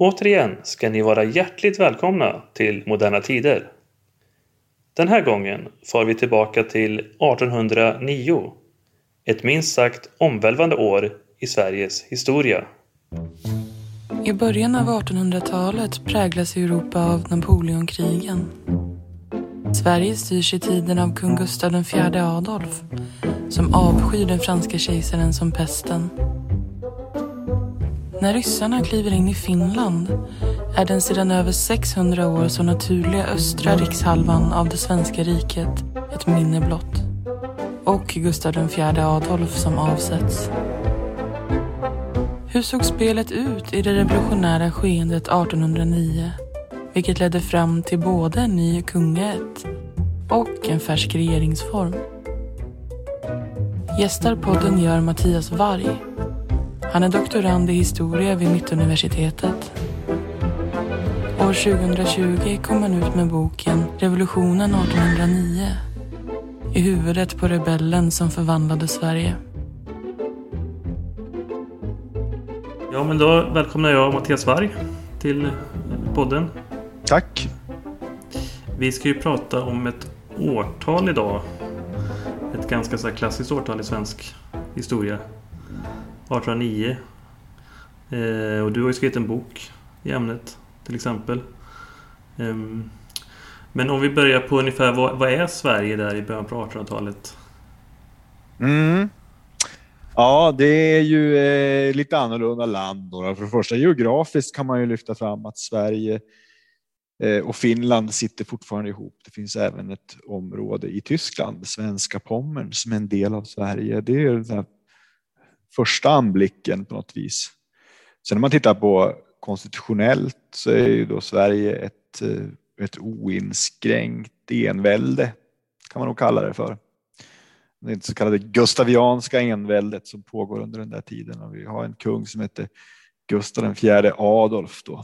Återigen ska ni vara hjärtligt välkomna till Moderna Tider. Den här gången far vi tillbaka till 1809. Ett minst sagt omvälvande år i Sveriges historia. I början av 1800-talet präglas Europa av Napoleonkrigen. Sverige styrs i tiden av kung Gustav IV Adolf som avskyr den franska kejsaren som pesten. När ryssarna kliver in i Finland är den sedan över 600 år så naturliga östra rikshalvan av det svenska riket ett minne blott. Och Gustav IV Adolf som avsätts. Hur såg spelet ut i det revolutionära skeendet 1809? Vilket ledde fram till både en ny kungaätt och en färsk regeringsform. Gästar podden gör Mattias Varg. Han är doktorand i historia vid Mittuniversitetet. År 2020 kom han ut med boken Revolutionen 1809 i huvudet på rebellen som förvandlade Sverige. Ja, men då välkomnar jag Mattias Varg till podden. Tack. Vi ska ju prata om ett årtal idag. Ett ganska så klassiskt årtal i svensk historia. 1809. Eh, och du har ju skrivit en bok i ämnet till exempel. Um, men om vi börjar på ungefär vad, vad är Sverige där i början på 1800-talet? Mm. Ja, det är ju eh, lite annorlunda land. Då. För det första geografiskt kan man ju lyfta fram att Sverige eh, och Finland sitter fortfarande ihop. Det finns även ett område i Tyskland, svenska Pommern, som är en del av Sverige. Det är den första anblicken på något vis. Sen när man tittar på konstitutionellt så är ju då Sverige ett, eh, ett oinskränkt envälde, kan man nog kalla det för det så kallade gustavianska enväldet som pågår under den där tiden. Och vi har en kung som heter Gustav IV Adolf. Då.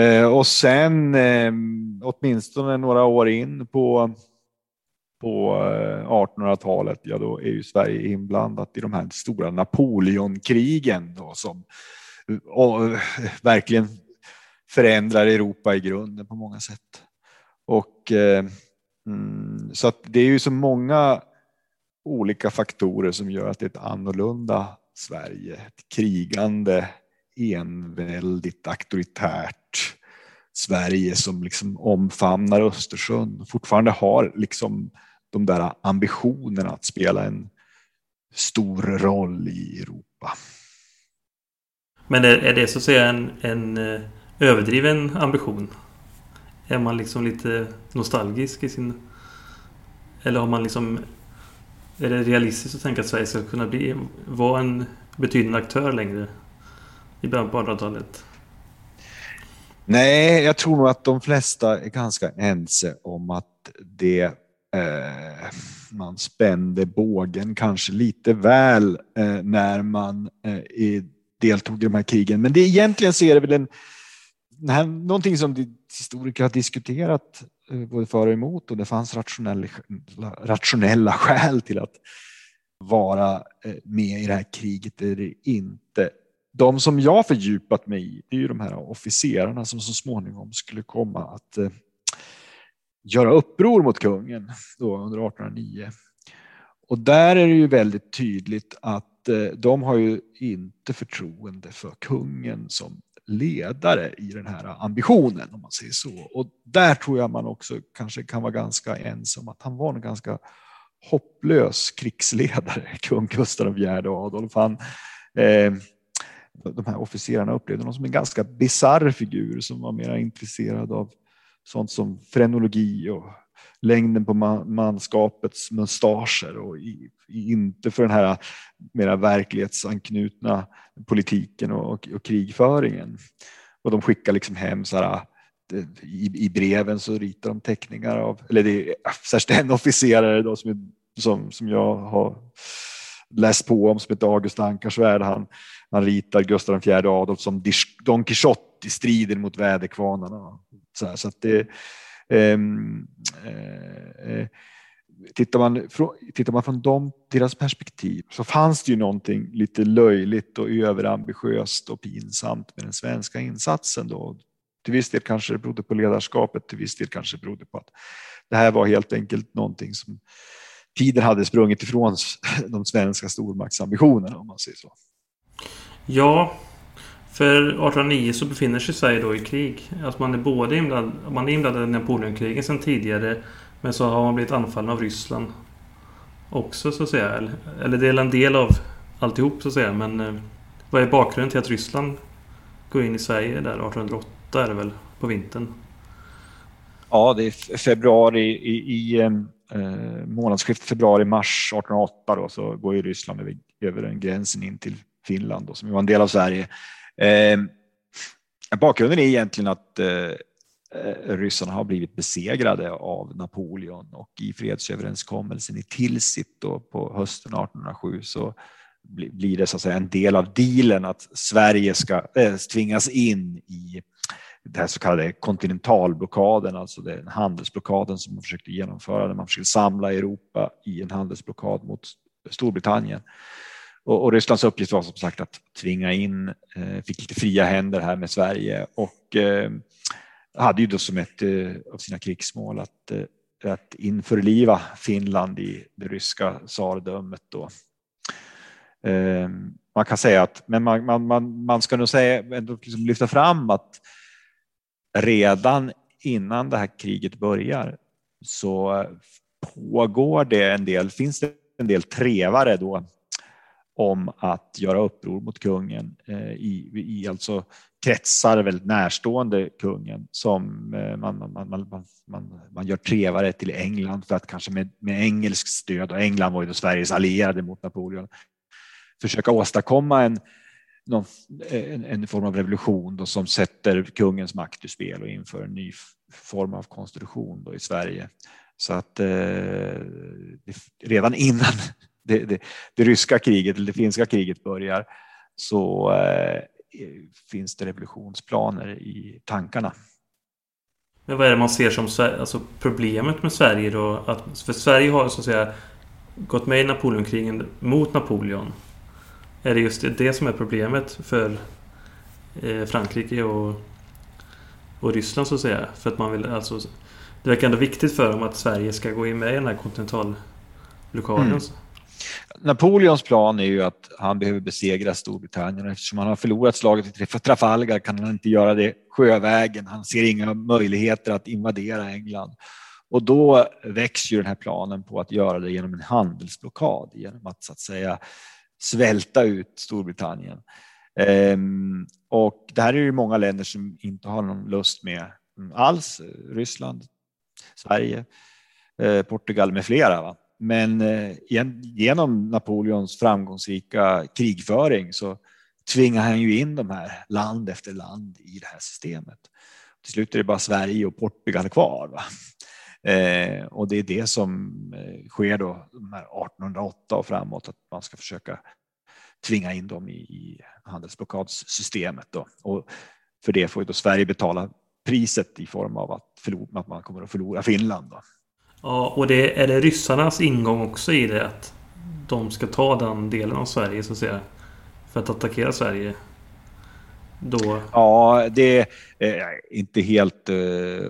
Eh, och sen eh, åtminstone några år in på, på eh, 1800-talet, ja då är ju Sverige inblandat i de här stora Napoleonkrigen då, som eh, och, eh, verkligen förändrar Europa i grunden på många sätt. Och eh, Mm, så att det är ju så många olika faktorer som gör att det är ett annorlunda Sverige. Ett krigande, enväldigt, auktoritärt Sverige som liksom omfamnar Östersjön och fortfarande har liksom de där ambitionerna att spela en stor roll i Europa. Men är, är det så att säga en, en eh, överdriven ambition? Är man liksom lite nostalgisk i sin... Eller har man liksom... Är det realistiskt att tänka att Sverige ska kunna bli, vara en betydande aktör längre i början på 1800-talet? Nej, jag tror nog att de flesta är ganska ense om att det eh, man spände bågen kanske lite väl eh, när man eh, deltog i de här krigen. Men det egentligen så är det väl en här, någonting som historiker har diskuterat eh, både för och emot och det fanns rationella, rationella skäl till att vara eh, med i det här kriget eller inte. De som jag fördjupat mig i, det är ju de här officerarna som så småningom skulle komma att eh, göra uppror mot kungen då under 1809. Och där är det ju väldigt tydligt att eh, de har ju inte förtroende för kungen som ledare i den här ambitionen om man säger så. Och där tror jag man också kanske kan vara ganska ensam att han var en ganska hopplös krigsledare, kung Gustav IV Adolf. Han, eh, de här officerarna upplevde honom som en ganska bizarr figur som var mer intresserad av sånt som frenologi och längden på manskapets mustascher och i, inte för den här mera verklighetsanknutna politiken och, och, och krigföringen. Och de skickar liksom hem så här, äh, i, i breven så ritar de teckningar av, eller det är särskilt en officerare då som, är, som, som jag har läst på om som heter August Ankarsvärd. Han, han ritar Gustav IV Adolf som Don Quixote i striden mot väderkvarnarna. Så, här, så att det, Ehm, eh, eh tittar man, tittar man från dem, deras perspektiv så fanns det ju någonting lite löjligt och överambitiöst och pinsamt med den svenska insatsen. Då. Till viss del kanske det berodde på ledarskapet, till viss del kanske det berodde på att det här var helt enkelt någonting som tiden hade sprungit ifrån de svenska stormaktsambitionerna om man säger så. Ja, för 1809 så befinner sig Sverige då i krig. Alltså man är både inblandad, man är inblandad i Napoleonkrigen sedan tidigare men så har man blivit anfallen av Ryssland också så att säga. Eller, eller det är en del av alltihop så att säga. Men eh, vad är bakgrunden till att Ryssland går in i Sverige där 1808 är det väl på vintern? Ja, det är februari i, i eh, eh månadsskiftet februari-mars 1808 då, så går ju Ryssland över, över den gränsen in till Finland då, som var en del av Sverige. Eh, bakgrunden är egentligen att eh, ryssarna har blivit besegrade av Napoleon och i fredsöverenskommelsen i Tilsit då på hösten 1807 så blir det så att säga en del av dealen att Sverige ska eh, tvingas in i den så kallade kontinentalblockaden, alltså den handelsblockaden som man försökte genomföra när man försökte samla Europa i en handelsblockad mot Storbritannien. Och, och Rysslands uppgift var som sagt att tvinga in, eh, fick lite fria händer här med Sverige och eh, hade ju då som ett eh, av sina krigsmål att, eh, att införliva Finland i det ryska tsardömet. Då. Eh, man kan säga att, men man, man, man, man ska nog säga, ändå liksom lyfta fram att redan innan det här kriget börjar så pågår det en del, finns det en del trevare då om att göra uppror mot kungen i, i alltså kretsar väldigt närstående kungen som man, man, man, man, man gör trevare till England för att kanske med, med engelskt stöd, och England var ju då Sveriges allierade mot Napoleon, försöka åstadkomma en, någon, en, en, form av revolution då som sätter kungens makt ur spel och inför en ny form av konstitution då i Sverige. Så att eh, redan innan det, det, det, ryska kriget eller det finska kriget börjar så eh, finns det revolutionsplaner i tankarna. Men vad är det man ser som alltså problemet med Sverige då? Att, för Sverige har så att säga gått med i Napoleonkrigen mot Napoleon. Är det just det som är problemet för eh, Frankrike och, och Ryssland så att säga? För att man vill alltså... Det verkar ändå viktigt för dem att Sverige ska gå in med i den här kontinentalblockaden. Mm. Napoleons plan är ju att han behöver besegra Storbritannien eftersom han har förlorat slaget i Trafalgar kan han inte göra det sjövägen. Han ser inga möjligheter att invadera England. Och då väcks ju den här planen på att göra det genom en handelsblockad, genom att så att säga svälta ut Storbritannien. Ehm, och det här är ju många länder som inte har någon lust med alls. Ryssland, Sverige, eh, Portugal med flera. Va? Men eh, genom Napoleons framgångsrika krigföring så tvingar han ju in de här land efter land i det här systemet. Till slut är det bara Sverige och Portugal kvar. Va? Eh, och det är det som eh, sker då 1808 och framåt, att man ska försöka tvinga in dem i, i handelsblockadssystemet. Då. Och för det får ju då Sverige betala priset i form av att, förlora, att man kommer att förlora Finland. Då. Ja, och det, är det ryssarnas ingång också i det? Att de ska ta den delen av Sverige så att säga? För att attackera Sverige? Då... Ja, det är inte helt eh,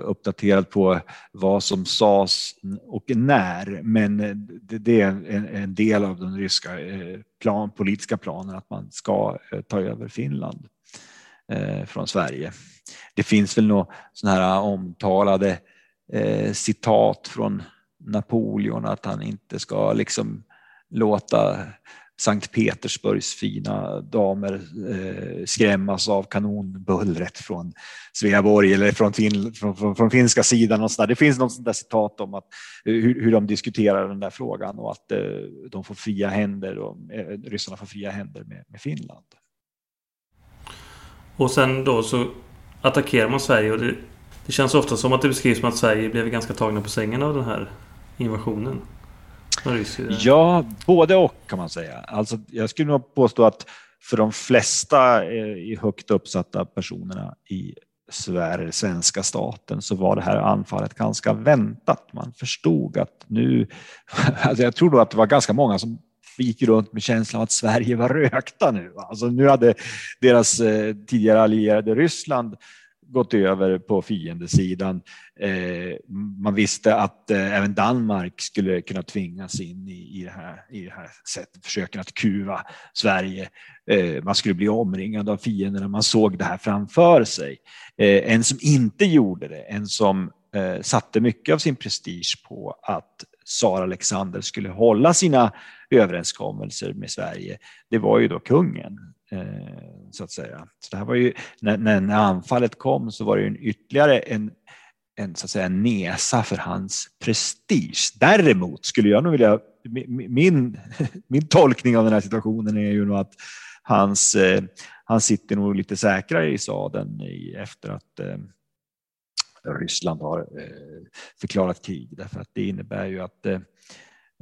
uppdaterat på vad som sades och när, men det, är en, del av den ryska eh, plan, politiska planen att man ska eh, ta över Finland från Sverige. Det finns väl några sådana här omtalade eh, citat från Napoleon att han inte ska liksom låta Sankt Petersburgs fina damer eh, skrämmas av kanonbullret från Sveaborg eller från, fin, från, från, från finska sidan. Och Det finns något sånt där citat om att, eh, hur, hur de diskuterar den där frågan och att eh, de får fria händer och eh, ryssarna får fria händer med, med Finland. Och sen då så attackerar man Sverige och det det känns ofta som att det beskrivs som att Sverige blev ganska tagna på sängen av den här invasionen. Ja, både och kan man säga. Alltså, jag skulle nog påstå att för de flesta eh, i högt uppsatta personerna i Sverige, svenska staten så var det här anfallet ganska väntat. Man förstod att nu, alltså jag tror då att det var ganska många som gick runt med känslan av att Sverige var rökta nu. Alltså nu hade deras eh, tidigare allierade Ryssland gått över på fiendesidan. Eh, man visste att eh, även Danmark skulle kunna tvingas in i, det, här, i det här sättet, försöken att kuva Sverige. Eh, man skulle bli omringad av fienderna, man såg det här framför sig. En som inte gjorde det, en som satte mycket av sin prestige på att Sara Alexander skulle hålla sina överenskommelser med Sverige, det var ju då kungen. Eh, så att säga. Så det här var ju, när, när anfallet kom så var det en ytterligare en, en, så att säga, nesa för hans prestige. Däremot skulle jag nog vilja, min, min tolkning av den här situationen är ju nog att hans, eh, han sitter nog lite säkrare i sadeln i, efter att eh, Ryssland har eh, förklarat krig därför att det innebär ju att eh,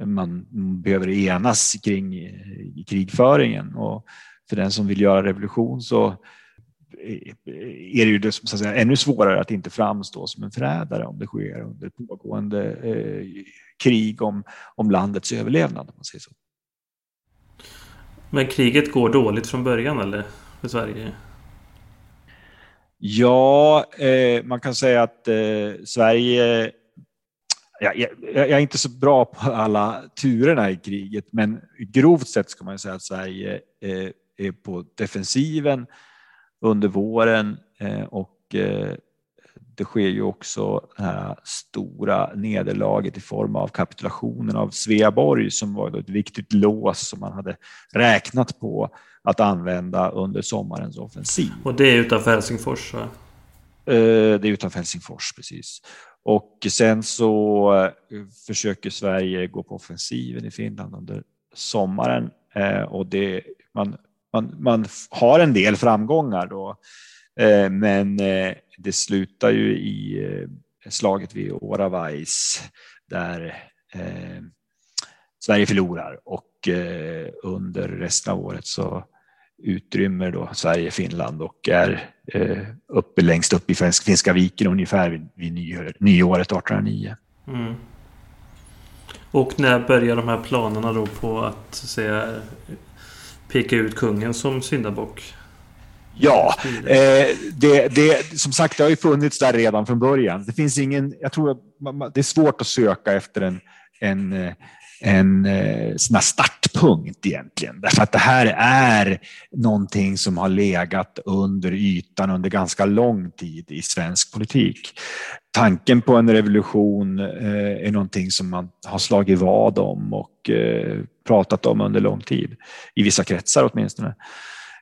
man behöver enas kring eh, krigföringen och för den som vill göra revolution så är det ju det, så att säga, ännu svårare att inte framstå som en förrädare om det sker under pågående eh, krig om, om landets överlevnad. Om man säger så. Men kriget går dåligt från början eller? För Sverige? Ja, eh, man kan säga att eh, Sverige jag, jag, jag, är inte så bra på alla turerna i kriget, men grovt sett ska man säga att Sverige eh, på defensiven under våren eh, och eh, det sker ju också det här stora nederlaget i form av kapitulationen av Sveaborg som var ett viktigt lås som man hade räknat på att använda under sommarens offensiv. Och det är utanför Helsingfors? Va? Eh, det är utanför Helsingfors, precis. Och sen så försöker Sverige gå på offensiven i Finland under sommaren och det, man man, man har en del framgångar då. Eh, men eh, det slutar ju i eh, slaget vid Oravais där eh, Sverige förlorar och eh, under resten av året så utrymmer då Sverige Finland och är eh, uppe längst upp i Finska viken ungefär vid nyåret 1809. Mm. Och när börjar de här planerna då på att säga peka ut kungen som syndabock? Ja, eh, det, det, som sagt det har ju funnits där redan från början. Det finns ingen, jag tror att det är svårt att söka efter en, en, eh, en eh, sån startpunkt egentligen. Därför att det här är någonting som har legat under ytan under ganska lång tid i svensk politik. Tanken på en revolution eh, är någonting som man har slagit vad om och eh, pratat om under lång tid. I vissa kretsar åtminstone.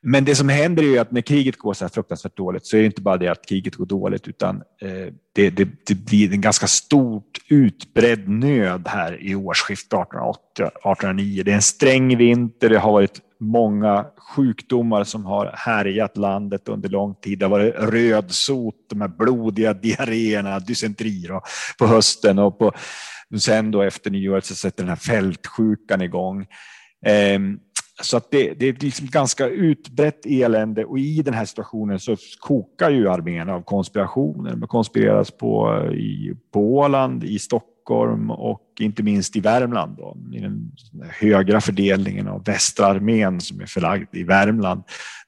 Men det som händer är ju att när kriget går så här fruktansvärt dåligt så är det inte bara det att kriget går dåligt utan eh, det, det, det, blir en ganska stort utbredd nöd här i årsskiftet 1808-1809. Det är en sträng vinter, det har varit många sjukdomar som har härjat landet under lång tid. Det har varit rödsot, de här blodiga diarréerna, dysenteri på hösten och på, sen då efter nyåret så sätter den här fältsjukan igång. Ehm, så att det, det är liksom ganska utbrett elände och i den här situationen så kokar ju armén av konspirationer. De konspireras på, i, på Åland, i Stockholm och inte minst i Värmland. Då, I den högra fördelningen av västra armén som är förlagd i Värmland.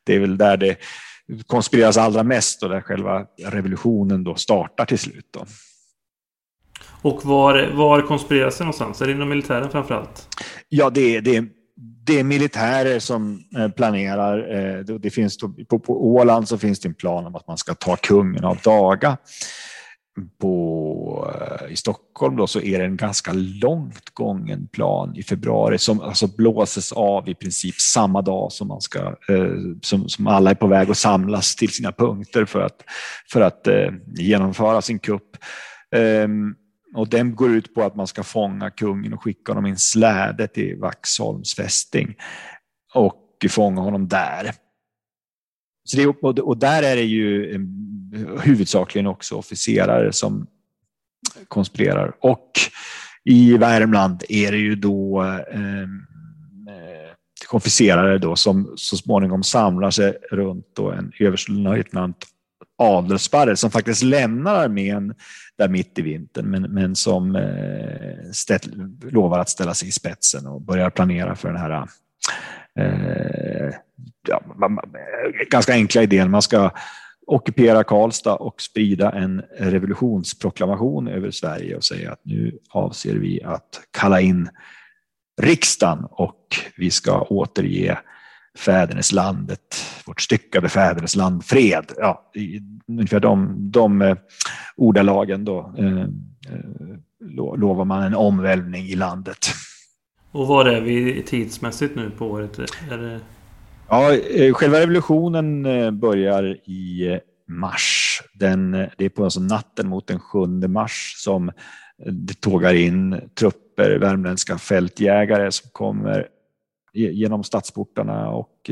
Det är väl där det konspireras allra mest och där själva revolutionen då startar till slut. Då. Och var, var konspireras det någonstans? Är det inom militären framför allt? Ja, det, det, det är militärer som eh, planerar. Eh, det finns på, på Åland så finns det en plan om att man ska ta kungen av daga. På, eh, I Stockholm då så är det en ganska långt gången plan i februari som alltså blåses av i princip samma dag som, man ska, eh, som, som alla är på väg att samlas till sina punkter för att, för att eh, genomföra sin kupp. Eh, och den går ut på att man ska fånga kungen och skicka honom i en släde till Vaxholms fästing och fånga honom där. Så det, och där är det ju eh, huvudsakligen också officerare som konspirerar. Och i Värmland är det ju då ehm, eh, officerare då som så småningom samlar sig runt då en överstelöjtnant Adelsparre som faktiskt lämnar armén där mitt i vintern, men, men som eh, ställ, lovar att ställa sig i spetsen och börjar planera för den här eh, ja, ganska enkla idén. Man ska ockupera Karlstad och sprida en revolutionsproklamation över Sverige och säga att nu avser vi att kalla in riksdagen och vi ska återge fäderneslandet, vårt styckade fädernesland, fred. Ja, ungefär de, de eh, ordalagen då eh, eh lovar man en omvälvning i landet. Och var är vi tidsmässigt nu på året? Är det... Ja, eh, själva revolutionen eh, börjar i eh, mars. Den, det är på alltså natten mot den 7 mars som det tågar in trupper, värmländska fältjägare som kommer genom stadsportarna och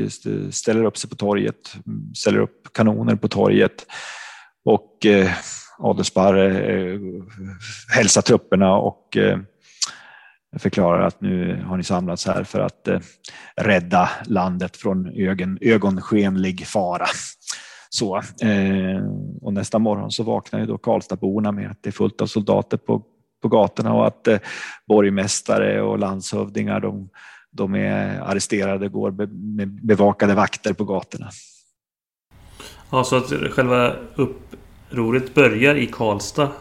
ställer upp sig på torget, ställer upp kanoner på torget och eh, Adelsparre eh, hälsar trupperna och eh, förklarar att nu har ni samlats här för att eh, rädda landet från ögon, ögonskenlig fara. Så, eh, och nästa morgon så vaknar ju då Karlstadborna med att det är fullt av soldater på, på gatorna och att eh, borgmästare och landshövdingar de de är arresterade, och går med bevakade vakter på gatorna. Ja, så att själva upproret börjar i Karlstad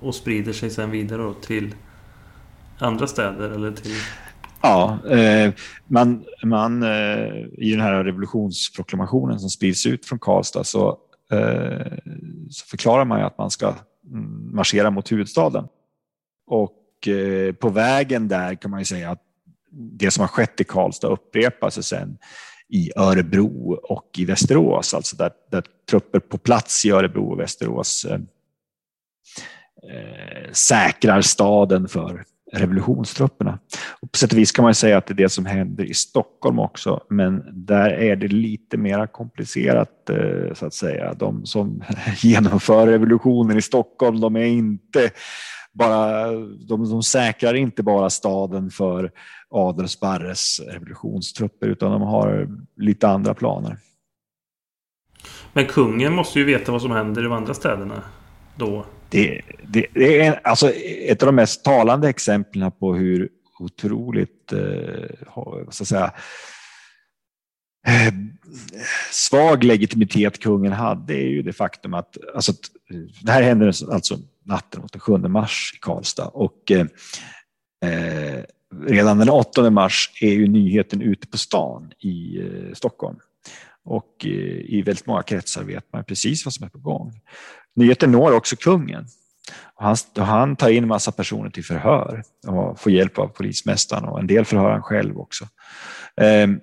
och sprider sig sedan vidare till andra städer eller till... Ja, eh, man, man, eh, i den här revolutionsproklamationen som sprids ut från Karlstad så, eh, så förklarar man ju att man ska mm, marschera mot huvudstaden. Och eh, på vägen där kan man ju säga att det som har skett i Karlstad upprepas sig sen i Örebro och i Västerås, alltså där, där trupper på plats i Örebro och Västerås eh, eh säkrar staden för revolutionstrupperna. Och på sätt och vis kan man säga att det är det som händer i Stockholm också, men där är det lite mer komplicerat eh, så att säga. De som genomför revolutionen i Stockholm, de är inte bara, de, de säkrar inte bara staden för Adelsparres revolutionstrupper utan de har lite andra planer. Men kungen måste ju veta vad som händer i de andra städerna då. Det, det, det är alltså ett av de mest talande exemplen på hur otroligt eh, vad säga, eh, svag legitimitet kungen hade är ju det faktum att, alltså, eh, det här händer alltså natten mot den 7 mars i Karlstad och eh, eh redan den 8 mars är ju nyheten ute på stan i eh, Stockholm. Och eh, i väldigt många kretsar vet man precis vad som är på gång. Nyheten når också kungen. Och han, han tar in massa personer till förhör och får hjälp av polismästaren och en del förhör han själv också. Ehm,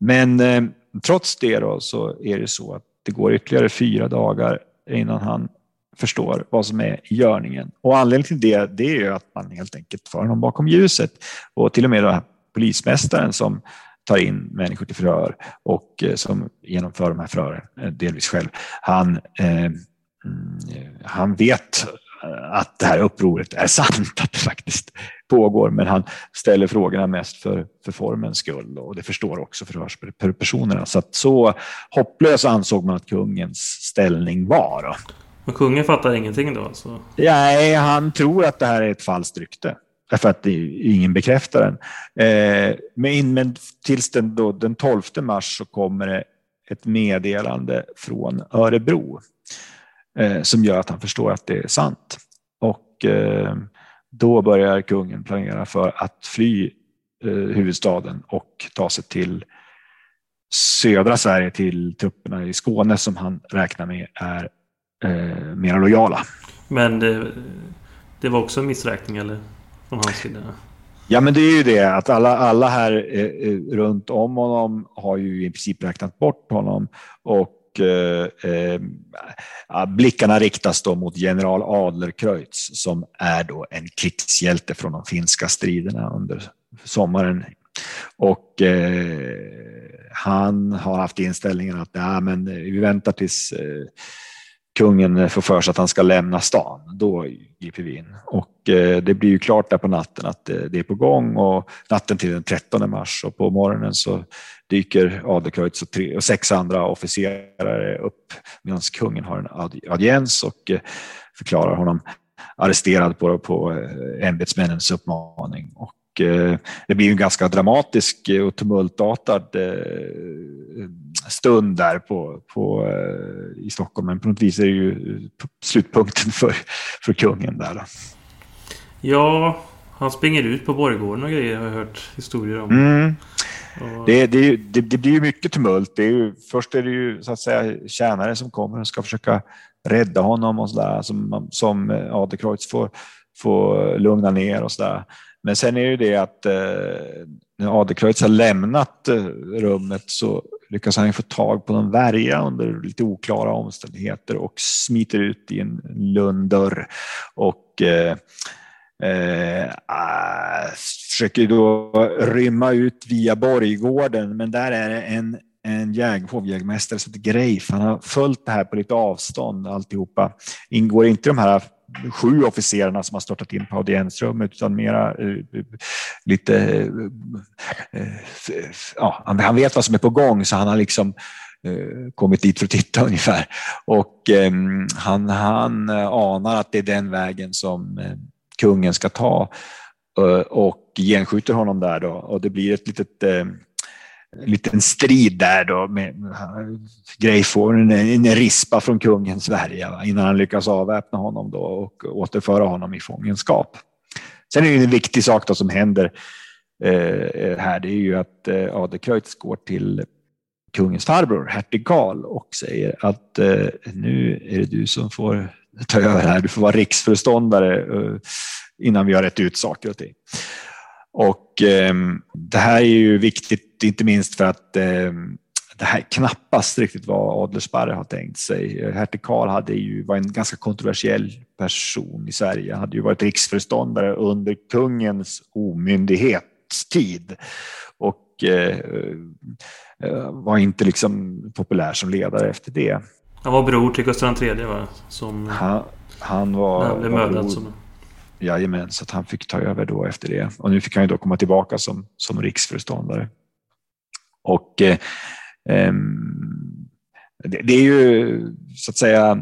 men ehm, trots det då så är det så att det går ytterligare fyra dagar innan han förstår vad som är i görningen. Och anledningen till det, det är ju att man helt enkelt för honom bakom ljuset. Och till och med då polismästaren som tar in människor till förhör och eh, som genomför de här förhören eh, delvis själv. Han, eh, han vet att det här upproret är sant, att det faktiskt pågår, men han ställer frågorna mest för, för formens skull och det förstår också förhörspersonerna. Så att så hopplös ansåg man att kungens ställning var. Men kungen fattar ingenting då? Så. Nej, han tror att det här är ett falskt rykte. Därför att ingen bekräftar den. Eh, men, men tills den, då, den 12 mars så kommer det ett meddelande från Örebro eh, som gör att han förstår att det är sant. Och eh, då börjar kungen planera för att fly eh, huvudstaden och ta sig till södra Sverige till trupperna i Skåne som han räknar med är eh, mer lojala. Men det, det, var också en missräkning eller? Från hans sida? Ja, men det är ju det att alla, alla här eh, runt om honom har ju i princip räknat bort honom och eh, eh, blickarna riktas då mot general Adlercreutz som är då en krigshjälte från de finska striderna under sommaren. Och eh, han har haft inställningen att ja, men eh, vi väntar tills eh, kungen får för sig att han ska lämna stan, då griper vi in. Och eh, det blir ju klart där på natten att eh, det är på gång och natten till den 13 mars och på morgonen så dyker Adlercreutz och, och sex andra officerare upp medan kungen har en audiens och eh, förklarar honom arresterad på, på ämbetsmännens uppmaning. Och det blir en ganska dramatisk och tumultartad stund där på, på, eh, i Stockholm. Men på något vis är det ju slutpunkten för, för kungen där. Ja, han springer ut på borggården och grejer har jag hört historier om. Mm. Det, det, det, det, blir ju mycket tumult. Det är ju, först är det ju så att säga tjänare som kommer och ska försöka rädda honom och sådär som, som eh, Adekreutz får, får lugna ner och så där. Men sen är det ju det att eh, när Adekreutz har lämnat eh, rummet så lyckas han få tag på någon värja under lite oklara omständigheter och smiter ut i en lunddörr och eh, eh, ah, försöker då rymma ut via Borggården. Men där är det en, en jäg, hovjägmästare som heter Greif. Han har följt det här på lite avstånd alltihopa. Ingår inte de här sju officerarna som har startat in på audiensrummet utan mera uh, lite... Uh, ja, han vet vad som är på gång så han har liksom eh, kommit dit för att titta ungefär. Och um, han, han anar att det är den vägen som kungen ska ta eh, och genskjuter honom där då och det blir ett litet en liten strid där då med eh, Grej får en, en rispa från kungen Sverige va, innan han lyckas avväpna honom då och återföra honom i fångenskap. Sen är det en viktig sak då som händer eh, här, det är ju att eh, Adekreutz går till kungens farbror, hertig Karl, och säger att eh, nu är det du som får ta över här. Du får vara riksföreståndare eh, innan vi har rätt ut saker och ting. Och eh, det här är ju viktigt, inte minst för att eh, det här knappast riktigt vad Adlersparre har tänkt sig. Hertig Karl hade ju, var en ganska kontroversiell person i Sverige. Han hade ju varit riksföreståndare under kungens omyndighetstid och eh, eh var inte liksom populär som ledare efter det. Han var bror till Gustav III va? Som han, han var, han blev mördad som Jajamän, så att han fick ta över då efter det. Och nu fick han ju då komma tillbaka som, som riksföreståndare. Och eh, eh, det, det, är ju så att säga,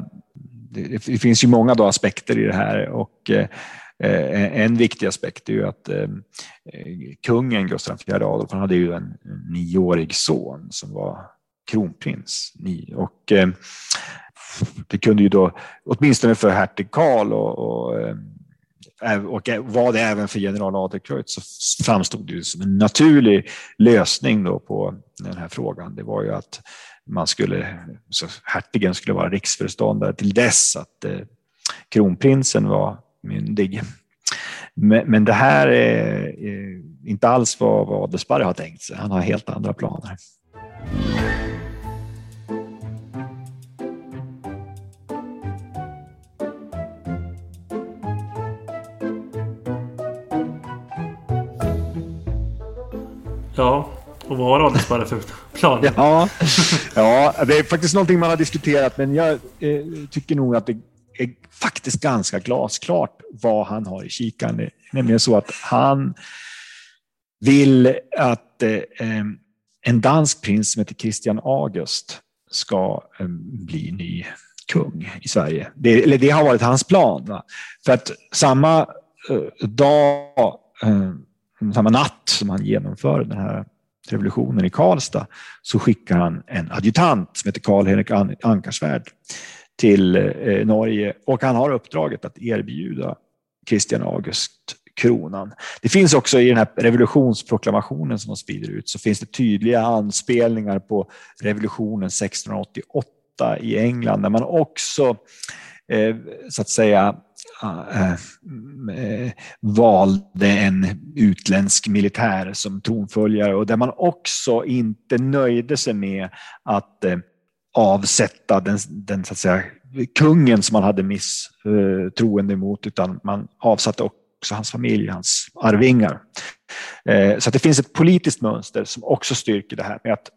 det, det, finns ju många då aspekter i det här och eh, en viktig aspekt är ju att eh, kungen Gustav IV Adolf, han hade ju en nioårig son som var kronprins. Och eh, det kunde ju då, åtminstone för hertig Karl och, och eh, och var det även för general Adlercreutz så framstod det som en naturlig lösning då på den här frågan. Det var ju att man skulle, så hertigen skulle vara riksföreståndare till dess att eh, kronprinsen var myndig. Men, men det här är, är, inte alls vad, vad Adelsparre har tänkt sig. Han har helt andra planer. Ja, och vad har Adelsparre för planer? ja, ja, det är faktiskt någonting man har diskuterat, men jag eh, tycker nog att det är faktiskt ganska glasklart vad han har i kikaren. Det är nämligen så att han vill att eh, eh en dansk prins som heter Christian August ska eh, bli ny kung i Sverige. Det, eller det har varit hans plan. Va? För att samma eh, dag eh, Mm. samma natt som han genomför den här revolutionen i Karlstad så skickar han en adjutant som heter Karl-Henrik Ankarsvärd till eh, Norge och han har uppdraget att erbjuda Kristian August kronan. Det finns också i den här revolutionsproklamationen som de sprider ut så finns det tydliga anspelningar på revolutionen 1688 i England där man också eh, så att säga ah, eh, eh, valde en utländsk militär som tronföljare och där man också inte nöjde sig med att eh, avsätta den, den så att säga, kungen som man hade misstroende eh, mot utan man avsatte också hans familj, hans arvingar. Eh, så att det finns ett politiskt mönster som också styrker det här med att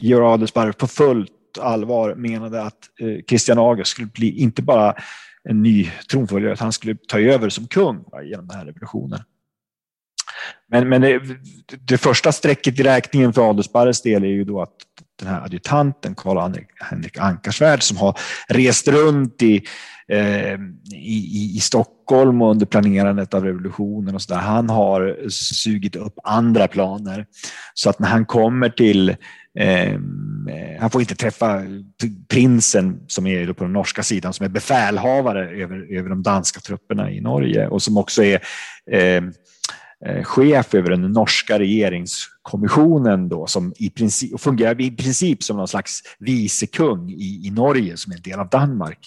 Georg Adelsparv på fullt fullt allvar menade att eh, Kristian August skulle bli inte bara en ny tronföljare, att han skulle ta över som kung va, genom den här revolutionen. Men, men det, det, första strecket i räkningen för Adelsparres del är ju då att den här adjutanten Karl-Henrik Ankarsvärd som har rest runt i, eh, i, i, Stockholm och under planerandet av revolutionen och så där, han har sugit upp andra planer. Så att när han kommer till Ehm, eh, han får inte träffa prinsen som är på den norska sidan som är befälhavare över, över de danska trupperna i Norge och som också är ehm, eh, chef över den norska regeringskommissionen då, som i princip, fungerar i princip som någon slags vicekung i, i Norge som är en del av Danmark.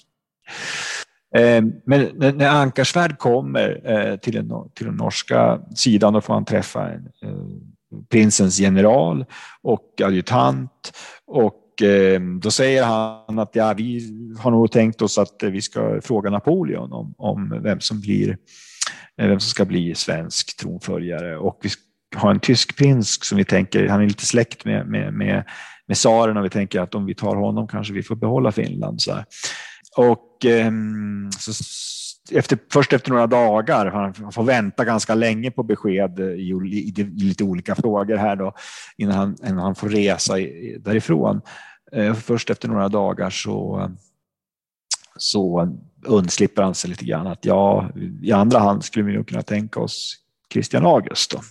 Ehm, men när Ankarsvärd kommer eh, till den, till den norska sidan då får han träffa en, eh, prinsens general och adjutant och eh, då säger han att ja, vi har nog tänkt oss att vi ska fråga Napoleon om, om vem som blir eh, vem som ska bli svensk tronföljare. Och vi har en tysk prins som vi tänker, han är lite släkt med, med, med, med tsaren och vi tänker att om vi tar honom kanske vi får behålla Finland. Så här. Och ehm, så efter, först efter några dagar, han får vänta ganska länge på besked i, i, i lite olika frågor här då, innan han, innan han får resa i, därifrån. Eh, först efter några dagar så, så undslipper han sig lite grann att ja, i andra hand skulle vi nog kunna tänka oss Christian August. Då.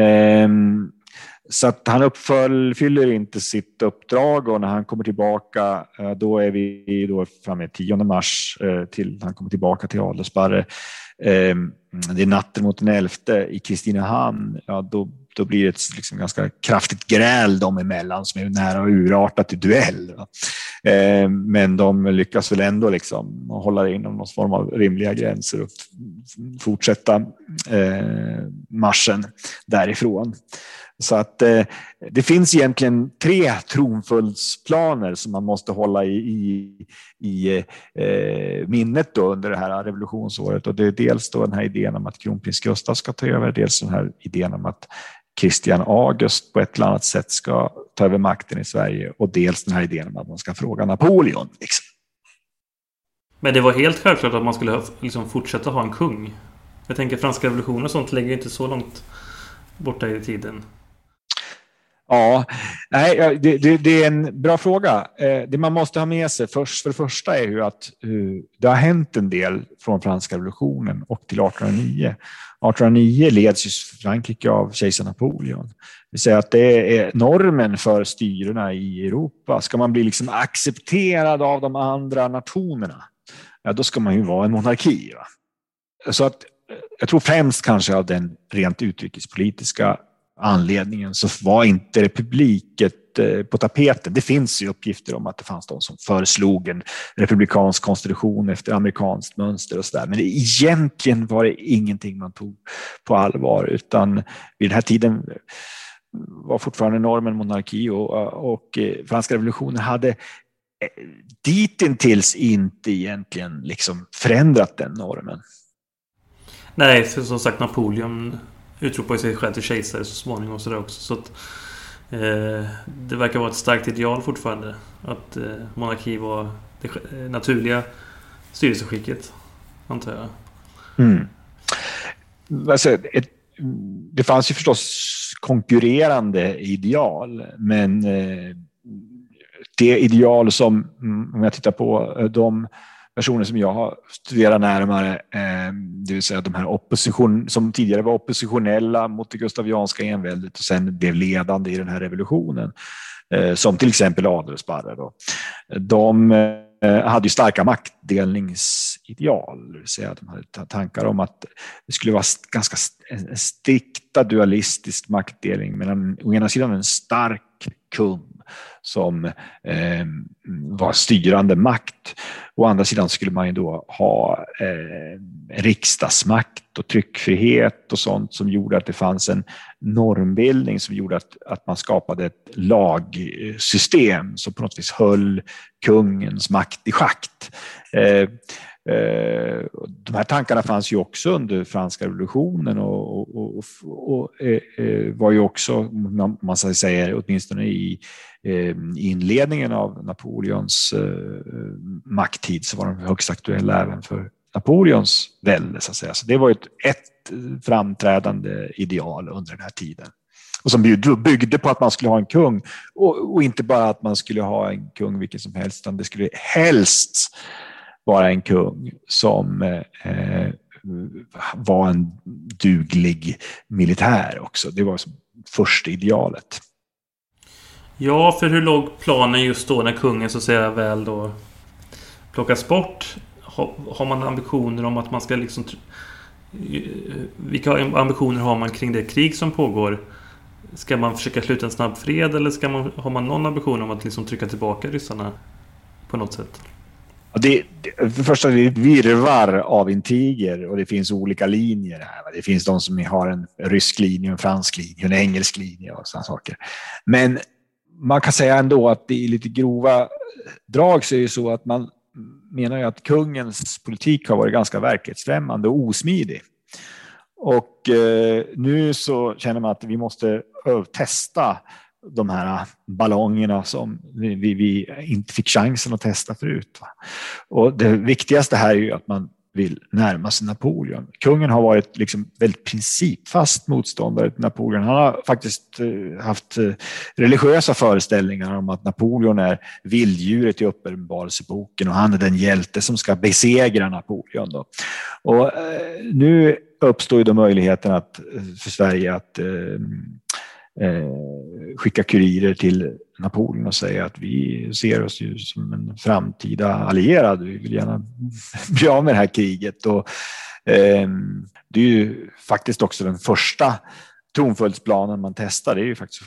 Ehm, så att han uppfyller inte sitt uppdrag och när han kommer tillbaka, eh, då är vi då framme 10 mars eh, till han kommer tillbaka till Adelsparre. Ehm, det är natten mot den 11 i Kristinehamn. Ja, då då blir det ett liksom ganska kraftigt gräl dem emellan som är nära att urarta till duell. Ehm, men de lyckas väl ändå liksom hålla det inom någon form av rimliga gränser och fortsätta eh, marschen därifrån. Så att eh, det finns egentligen tre tronföljdsplaner som man måste hålla i, i, i eh, minnet då under det här revolutionsåret. Och det är dels då den här idén om att kronprins Gustav ska ta över, dels den här idén om att Kristian August på ett eller annat sätt ska ta över makten i Sverige och dels den här idén om att man ska fråga Napoleon. Liksom. Men det var helt självklart att man skulle liksom fortsätta ha en kung. Jag tänker franska revolutionen och sånt ligger inte så långt borta i tiden. Ja, nej, det, det, det, är en bra fråga. Eh, det man måste ha med sig först, för det första är ju att eh, det har hänt en del från franska revolutionen och till 1809. 1809 leds ju Frankrike av kejsar Napoleon. Det vill säga att det är normen för styrena i Europa. Ska man bli liksom accepterad av de andra nationerna, ja, då ska man ju vara en monarki. Va? Så att eh, jag tror främst kanske av den rent utrikespolitiska anledningen så var inte republiket eh, på tapeten. Det finns ju uppgifter om att det fanns de som föreslog en republikansk konstitution efter amerikanskt mönster och så där. Men egentligen var det ingenting man tog på allvar utan vid den här tiden var fortfarande normen monarki och, och eh, franska revolutionen hade eh, ditintills inte egentligen liksom förändrat den normen. Nej, för som sagt Napoleon utropade sig själv till kejsare så småningom och sådär också. Så att, eh, det verkar vara ett starkt ideal fortfarande. Att eh, monarki var det eh, naturliga styrelseskicket, antar jag. Mm. Alltså, ett, det fanns ju förstås konkurrerande ideal, men eh, det ideal som, mm, om jag tittar på eh, de personer som jag har studerat närmare, eh, det vill säga de här opposition, som tidigare var oppositionella mot det gustavianska enväldet och sen blev ledande i den här revolutionen, eh, som till exempel Adelsparre. Då. De eh, hade ju starka maktdelningsideal, det vill säga de hade tankar om att det skulle vara ganska strikta dualistisk maktdelning mellan å ena sidan en stark kung som eh, var styrande makt. Å andra sidan skulle man ju då ha eh, riksdagsmakt och tryckfrihet och sånt som gjorde att det fanns en normbildning som gjorde att, att man skapade ett lagsystem som på något vis höll kungens makt i schakt. Eh, Eh, de här tankarna fanns ju också under franska revolutionen och, och, och, och eh, eh, var ju också, man säger åtminstone i eh, inledningen av Napoleons makttid så var de högst aktuella även för Napoleons välde. Så, att säga. så det var ett, ett framträdande ideal under den här tiden och som byggde på att man skulle ha en kung och, och, inte bara att man skulle ha en kung vilken som helst, utan det skulle helst vara en kung som eh, eh, var en duglig militär också. Det var första idealet. Ja, för hur låg planen just då när kungen så att säga väl då plockas bort? Har, har man ambitioner om att man ska liksom... Eh, vilka ambitioner har man kring det krig som pågår? Ska man försöka sluta en snabb fred eller ska man, har man någon ambition om att liksom trycka tillbaka ryssarna på något sätt? Det, det, för det första, det är ett virvar av intriger och det finns olika linjer här. Det finns de som har en rysk linje, en fransk linje, en engelsk linje och sådana saker. Men man kan säga ändå att det är lite grova drag så är det så att man menar ju att kungens politik har varit ganska verklighetsfrämmande och osmidig. Och eh, nu så känner man att vi måste testa de här ballongerna som vi, vi, vi, inte fick chansen att testa förut. Och det viktigaste här är ju att man vill närma sig Napoleon. Kungen har varit liksom väldigt principfast motståndare till Napoleon. Han har faktiskt eh, haft eh, religiösa föreställningar om att Napoleon är vilddjuret i Uppenbarelseboken och han är den hjälte som ska besegra Napoleon. Då. Och eh, nu uppstår ju då möjligheten att, för Sverige att eh, skicka kurirer till Napoleon och säga att vi ser oss ju som en framtida allierad. Vi vill gärna bli av med det här kriget. Och, eh, det är ju faktiskt också den första tronföljdsplanen man testar. Det är ju faktiskt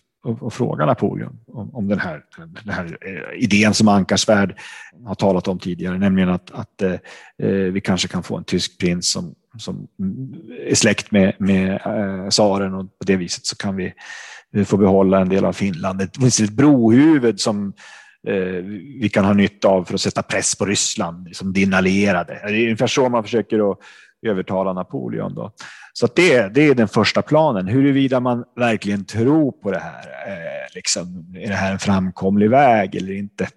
att fråga Napoleon om, om den, här, den här eh, idén som Ankarsvärd har talat om tidigare, nämligen att, att eh, eh, vi kanske kan få en tysk prins som, som är släkt med, med eh, tsaren och på det viset så kan vi vi får behålla en del av Finland. Det finns ett brohuvud som eh, vi kan ha nytta av för att sätta press på Ryssland som din allierade. Det är ungefär så man försöker att övertala Napoleon. Då. Så det, det är den första planen. Huruvida man verkligen tror på det här. Eh, liksom, är det här en framkomlig väg eller inte?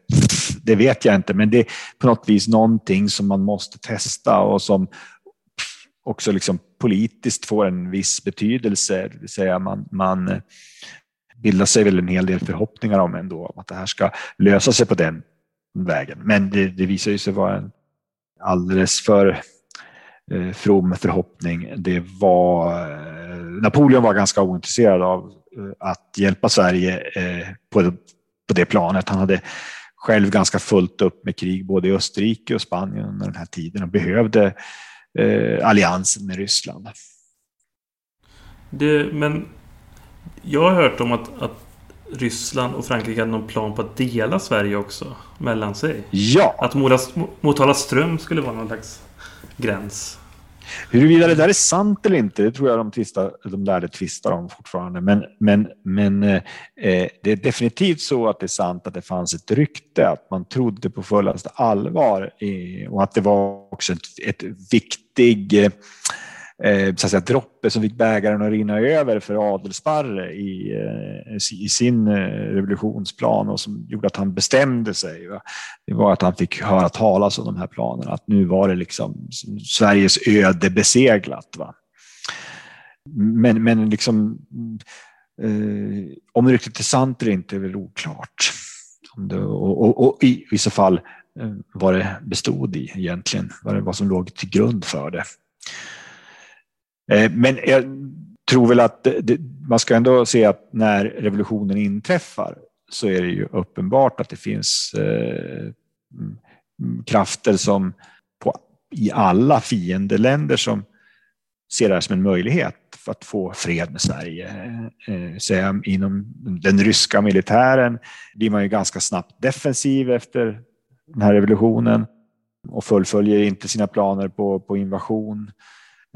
Det vet jag inte, men det är på något vis någonting som man måste testa och som också liksom politiskt får en viss betydelse. Det vill säga man, man bildar sig väl en hel del förhoppningar om ändå att det här ska lösa sig på den vägen. Men det, det visar sig vara en alldeles för eh, from förhoppning. Det var, eh, Napoleon var ganska ointresserad av eh, att hjälpa Sverige eh, på, på det planet. Han hade själv ganska fullt upp med krig både i Österrike och Spanien under den här tiden och behövde eh, alliansen med Ryssland. Det, men jag har hört om att, att Ryssland och Frankrike hade någon plan på att dela Sverige också mellan sig. Ja! Att Motala ström skulle vara någon slags gräns. Huruvida det där är sant eller inte, det tror jag de, tvistar, de lärde tvistar om fortfarande. Men, men, men eh, eh, det är definitivt så att det är sant att det fanns ett rykte, att man trodde på fullaste allvar eh, och att det var också ett, ett viktig eh, så att säga, droppe som fick bägaren att rinna över för Adelsparre i, eh, i sin eh, revolutionsplan och som gjorde att han bestämde sig. Va? Det var att han fick höra talas om de här planerna, att nu var det liksom Sveriges öde beseglat. Va? Men, men liksom, eh, om ryktet är sant eller inte är väl oklart. Om det, och, och, och i vissa fall eh, vad det bestod i egentligen, vad, det, vad som låg till grund för det. Eh, men jag tror väl att det, man ska ändå se att när revolutionen inträffar så är det ju uppenbart att det finns eh, krafter som på, i alla fiendeländer som ser det här som en möjlighet för att få fred med Sverige. Eh, så inom den ryska militären blir man ju ganska snabbt defensiv efter den här revolutionen och fullföljer inte sina planer på, på invasion.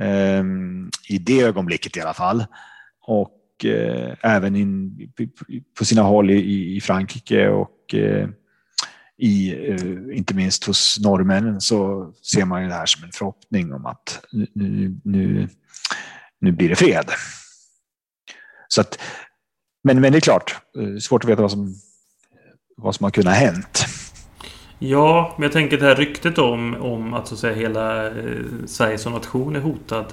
Ehm, I det ögonblicket i alla fall. Och eh, även in, på sina håll i, i Frankrike och eh, i, eh, inte minst hos norrmännen, så ser man ju det här som en förhoppning om att nu, nu, nu blir det fred. Så att, men, men det är klart, eh, svårt att veta vad som, vad som har kunnat ha hänt. Ja, men jag tänker det här ryktet om, om att, så att säga, hela eh, Sverige som nation är hotad.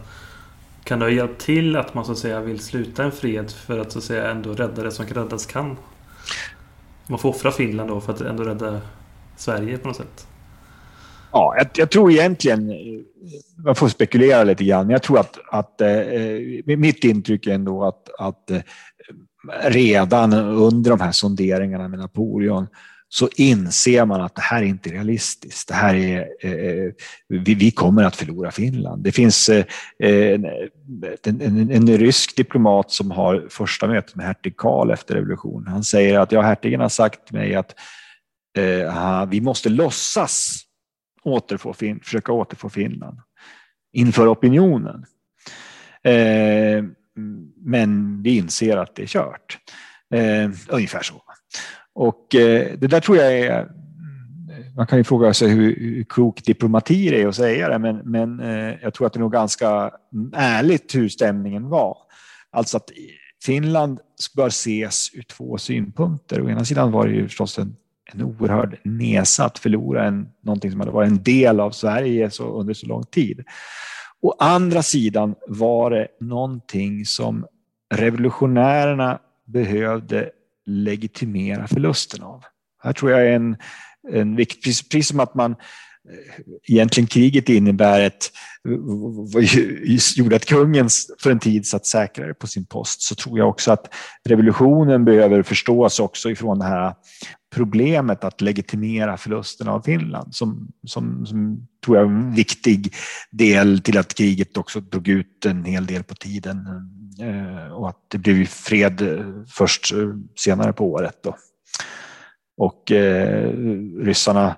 Kan det ha hjälpt till att man så att säga vill sluta en fred för att så att säga ändå rädda det som räddas kan? Man får offra Finland då för att ändå rädda Sverige på något sätt. Ja, jag, jag tror egentligen, eh, man får spekulera lite grann, men jag tror att, att eh, eh mitt intryck är ändå att, att eh, redan under de här sonderingarna med Napoleon så inser man att det här är inte realistiskt. Det här är, eh, eh vi, vi, kommer att förlora Finland. Det finns eh, eh en, en, en, rysk diplomat som har första mötet med hertig Karl efter revolutionen. Han säger att ja, hertigen har sagt till mig att eh, vi måste låtsas återfå fin försöka återfå Finland inför opinionen. Eh, men vi inser att det är kört. Eh, ungefär så. Och eh, det där tror jag är man kan ju fråga sig hur, hur klok diplomati det är att säga det, men, men eh, jag tror att det är nog ganska ärligt hur stämningen var. Alltså att Finland bör ses ur två synpunkter. Å ena sidan var det ju förstås en, en oerhörd nesa att förlora en, någonting som hade varit en del av Sverige så, under så lång tid. Å andra sidan var det någonting som revolutionärerna behövde legitimera förlusten av. Här tror jag är en, en viktig, precis som att man egentligen kriget innebär ett, gjorde att kungen för en tid satt säkrare på sin post, så tror jag också att revolutionen behöver förstås också ifrån det här problemet att legitimera förlusten av Finland som, som, som tror jag är en viktig del till att kriget också drog ut en hel del på tiden eh, och att det blev fred eh, först eh, senare på året. Då. Och eh, ryssarna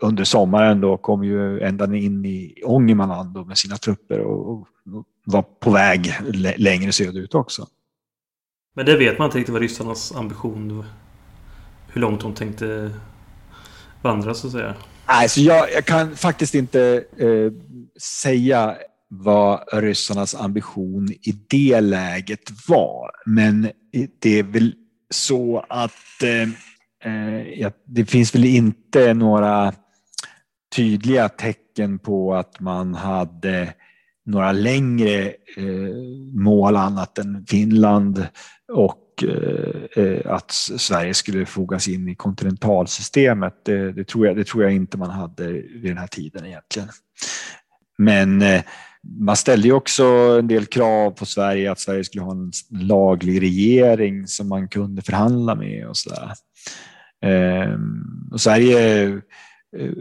under sommaren då kom ju ända in i Ångermanland med sina trupper och, var på väg längre söderut också. Men det vet man inte riktigt vad ryssarnas ambition hur långt de tänkte vandra så att säga. Nej, så jag, jag kan faktiskt inte eh, säga vad ryssarnas ambition i det läget var. Men det är väl så att eh, Eh, det finns väl inte några tydliga tecken på att man hade några längre eh, mål annat än Finland och eh, eh att Sverige skulle fogas in i kontinentalsystemet. Det, det, tror jag, det tror jag inte man hade vid den här tiden egentligen. Men eh, man ställde ju också en del krav på Sverige att Sverige skulle ha en laglig regering som man kunde förhandla med och så där. Ehm, och Sverige eh, eh,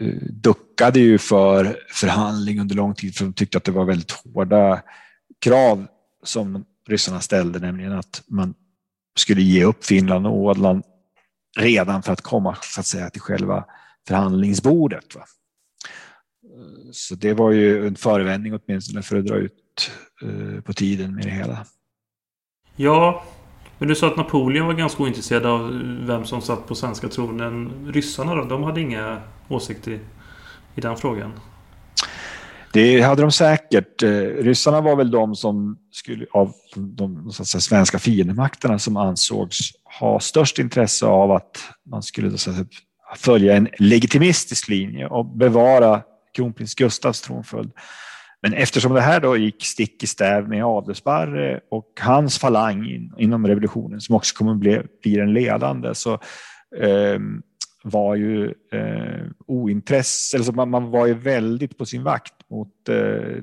eh, duckade ju för förhandling under lång tid för de tyckte att det var väldigt hårda krav som ryssarna ställde, nämligen att man skulle ge upp Finland och Åland redan för att komma så att säga, till själva förhandlingsbordet. Va? Så det var ju en förevändning åtminstone för att dra ut eh, på tiden med det hela. Ja, men du sa att Napoleon var ganska ointresserad av vem som satt på svenska tronen. Ryssarna då? De hade inga åsikter i den frågan? Det hade de säkert. Eh, ryssarna var väl de som skulle, av de så säga, svenska fiendemakterna som ansågs ha störst intresse av att man skulle så säga, följa en legitimistisk linje och bevara kronprins Gustavs tronföljd. Men eftersom det här då gick stick i stäv med Adelsparre och hans falang inom revolutionen som också kommer att bli, bli den ledande så eh, var ju eh, ointresse, alltså man, man, var ju väldigt på sin vakt mot eh,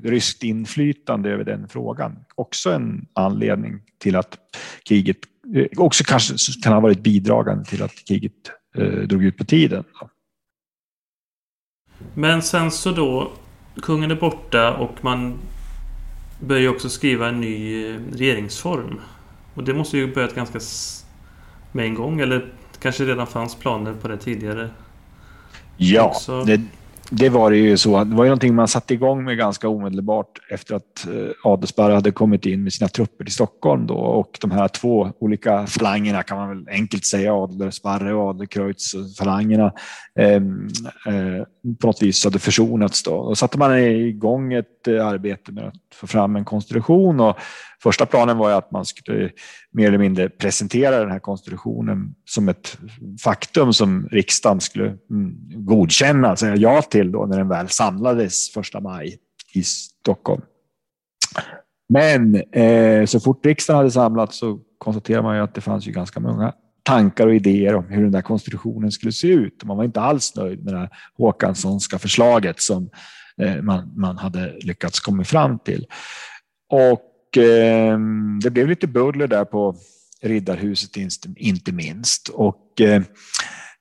ryskt inflytande över den frågan. Också en anledning till att kriget, eh, också kanske kan ha varit bidragande till att kriget eh, drog ut på tiden. Men sen så då Kungen är borta och man börjar också skriva en ny eh, regeringsform. Och det måste ju börjat ganska med en gång eller kanske redan fanns planer på det tidigare? Ja, det, det var det ju så. Det var ju någonting man satte igång med ganska omedelbart efter att eh, Adelsparre hade kommit in med sina trupper till Stockholm då och de här två olika falangerna kan man väl enkelt säga, Adelsparre och Adlercreutz eh, falangerna eh, eh, på något vis hade försonats då. Då satte man igång ett eh, arbete med att få fram en konstitution och första planen var ju att man skulle mer eller mindre presentera den här konstitutionen som ett faktum som riksdagen skulle mm, godkänna, säga ja till då när den väl samlades första maj i Stockholm. Men eh, så fort riksdagen hade samlats så konstaterade man ju att det fanns ju ganska många tankar och idéer om hur den där konstitutionen skulle se ut. Man var inte alls nöjd med det här Håkanssonska förslaget som eh, man, man hade lyckats komma fram till. Och eh, det blev lite buller där på Riddarhuset inte minst. Och eh,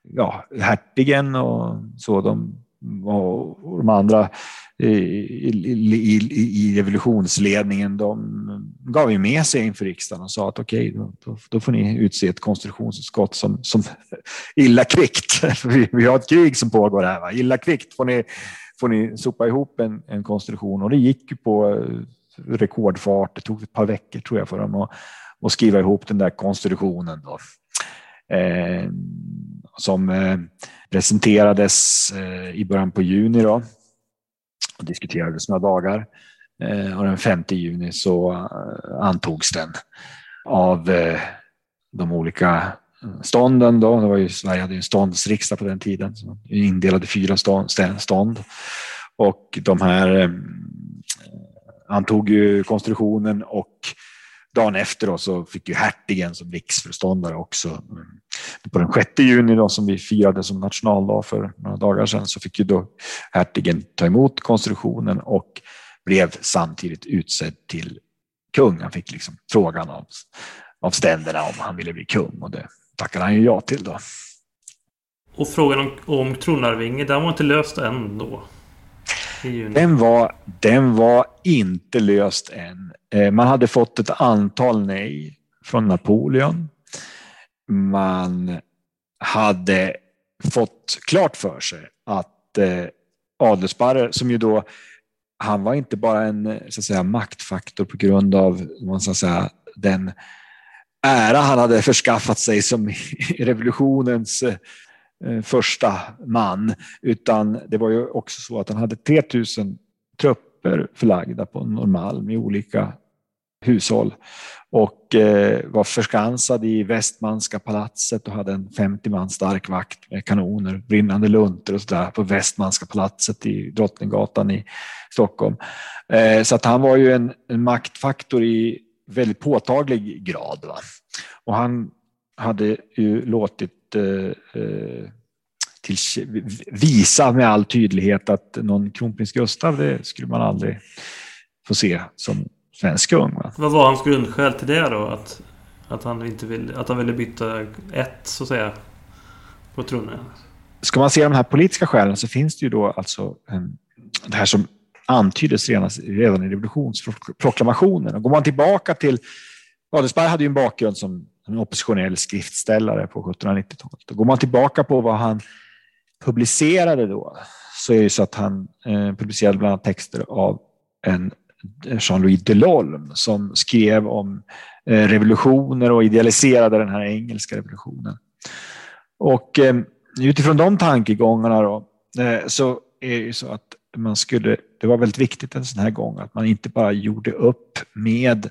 ja, hertigen och så, de, och de andra i, i, i, revolutionsledningen, de gav ju med sig inför riksdagen och sa att okej, okay, då, då, får ni utse ett konstitutionsutskott som, som illa kvickt, vi, vi har ett krig som pågår här, va? illa kvickt får ni, får ni sopa ihop en, en konstitution och det gick ju på eh, rekordfart. Det tog ett par veckor tror jag för dem att, att skriva ihop den där konstitutionen. Då. Eh, som eh, presenterades eh, i början på juni då, och diskuterades några dagar. Eh, och den 5 juni så eh, antogs den av eh, de olika stånden. Då. Det var ju, Sverige hade ju en ståndsriksdag på den tiden, så indelade fyra stånd. Och de här antog ju konstruktionen och dagen efter då så fick ju hertigen som riksföreståndare också. Mm. På den 6 juni då, som vi firade som nationaldag för några dagar sedan så fick ju då hertigen ta emot konstruktionen och blev samtidigt utsedd till kung. Han fick liksom frågan av, av ständerna om han ville bli kung och det tackade han ju ja till då. Och frågan om, om tronarvinge, den var inte löst än då? Den var, den var inte löst än. Eh, man hade fått ett antal nej från Napoleon. Man hade fått klart för sig att eh, Adelsparre, som ju då, han var inte bara en så att säga, maktfaktor på grund av man ska säga, den ära han hade förskaffat sig som revolutionens eh, Eh, första man, utan det var ju också så att han hade 3000 trupper förlagda på Norrmalm i olika hushåll och eh, var förskansad i Västmanska palatset och hade en 50 man stark vakt med kanoner, brinnande lunter och sådär på Västmanska palatset i Drottninggatan i Stockholm. Eh, så att han var ju en, en maktfaktor i väldigt påtaglig grad. Va? Och han hade ju låtit eh, eh, till, visa med all tydlighet att någon kronprins Gustav det skulle man aldrig få se som svensk kung. Va? Vad var hans grundskäl till det då? Att, att, han inte vill, att han ville byta ett, så att säga, på tronen? Ska man se de här politiska skälen så finns det ju då alltså um, det här som antyddes redan i revolutionsproklamationen. Och går man tillbaka till Adelsberg hade ju en bakgrund som en oppositionell skriftställare på 1790-talet. Går man tillbaka på vad han publicerade då så är det så att han eh, publicerade bland annat texter av en eh, Jean-Louis Delolme som skrev om eh, revolutioner och idealiserade den här engelska revolutionen. Och eh, utifrån de tankegångarna då, eh, så är det ju så att man skulle, det var väldigt viktigt en sån här gång att man inte bara gjorde upp med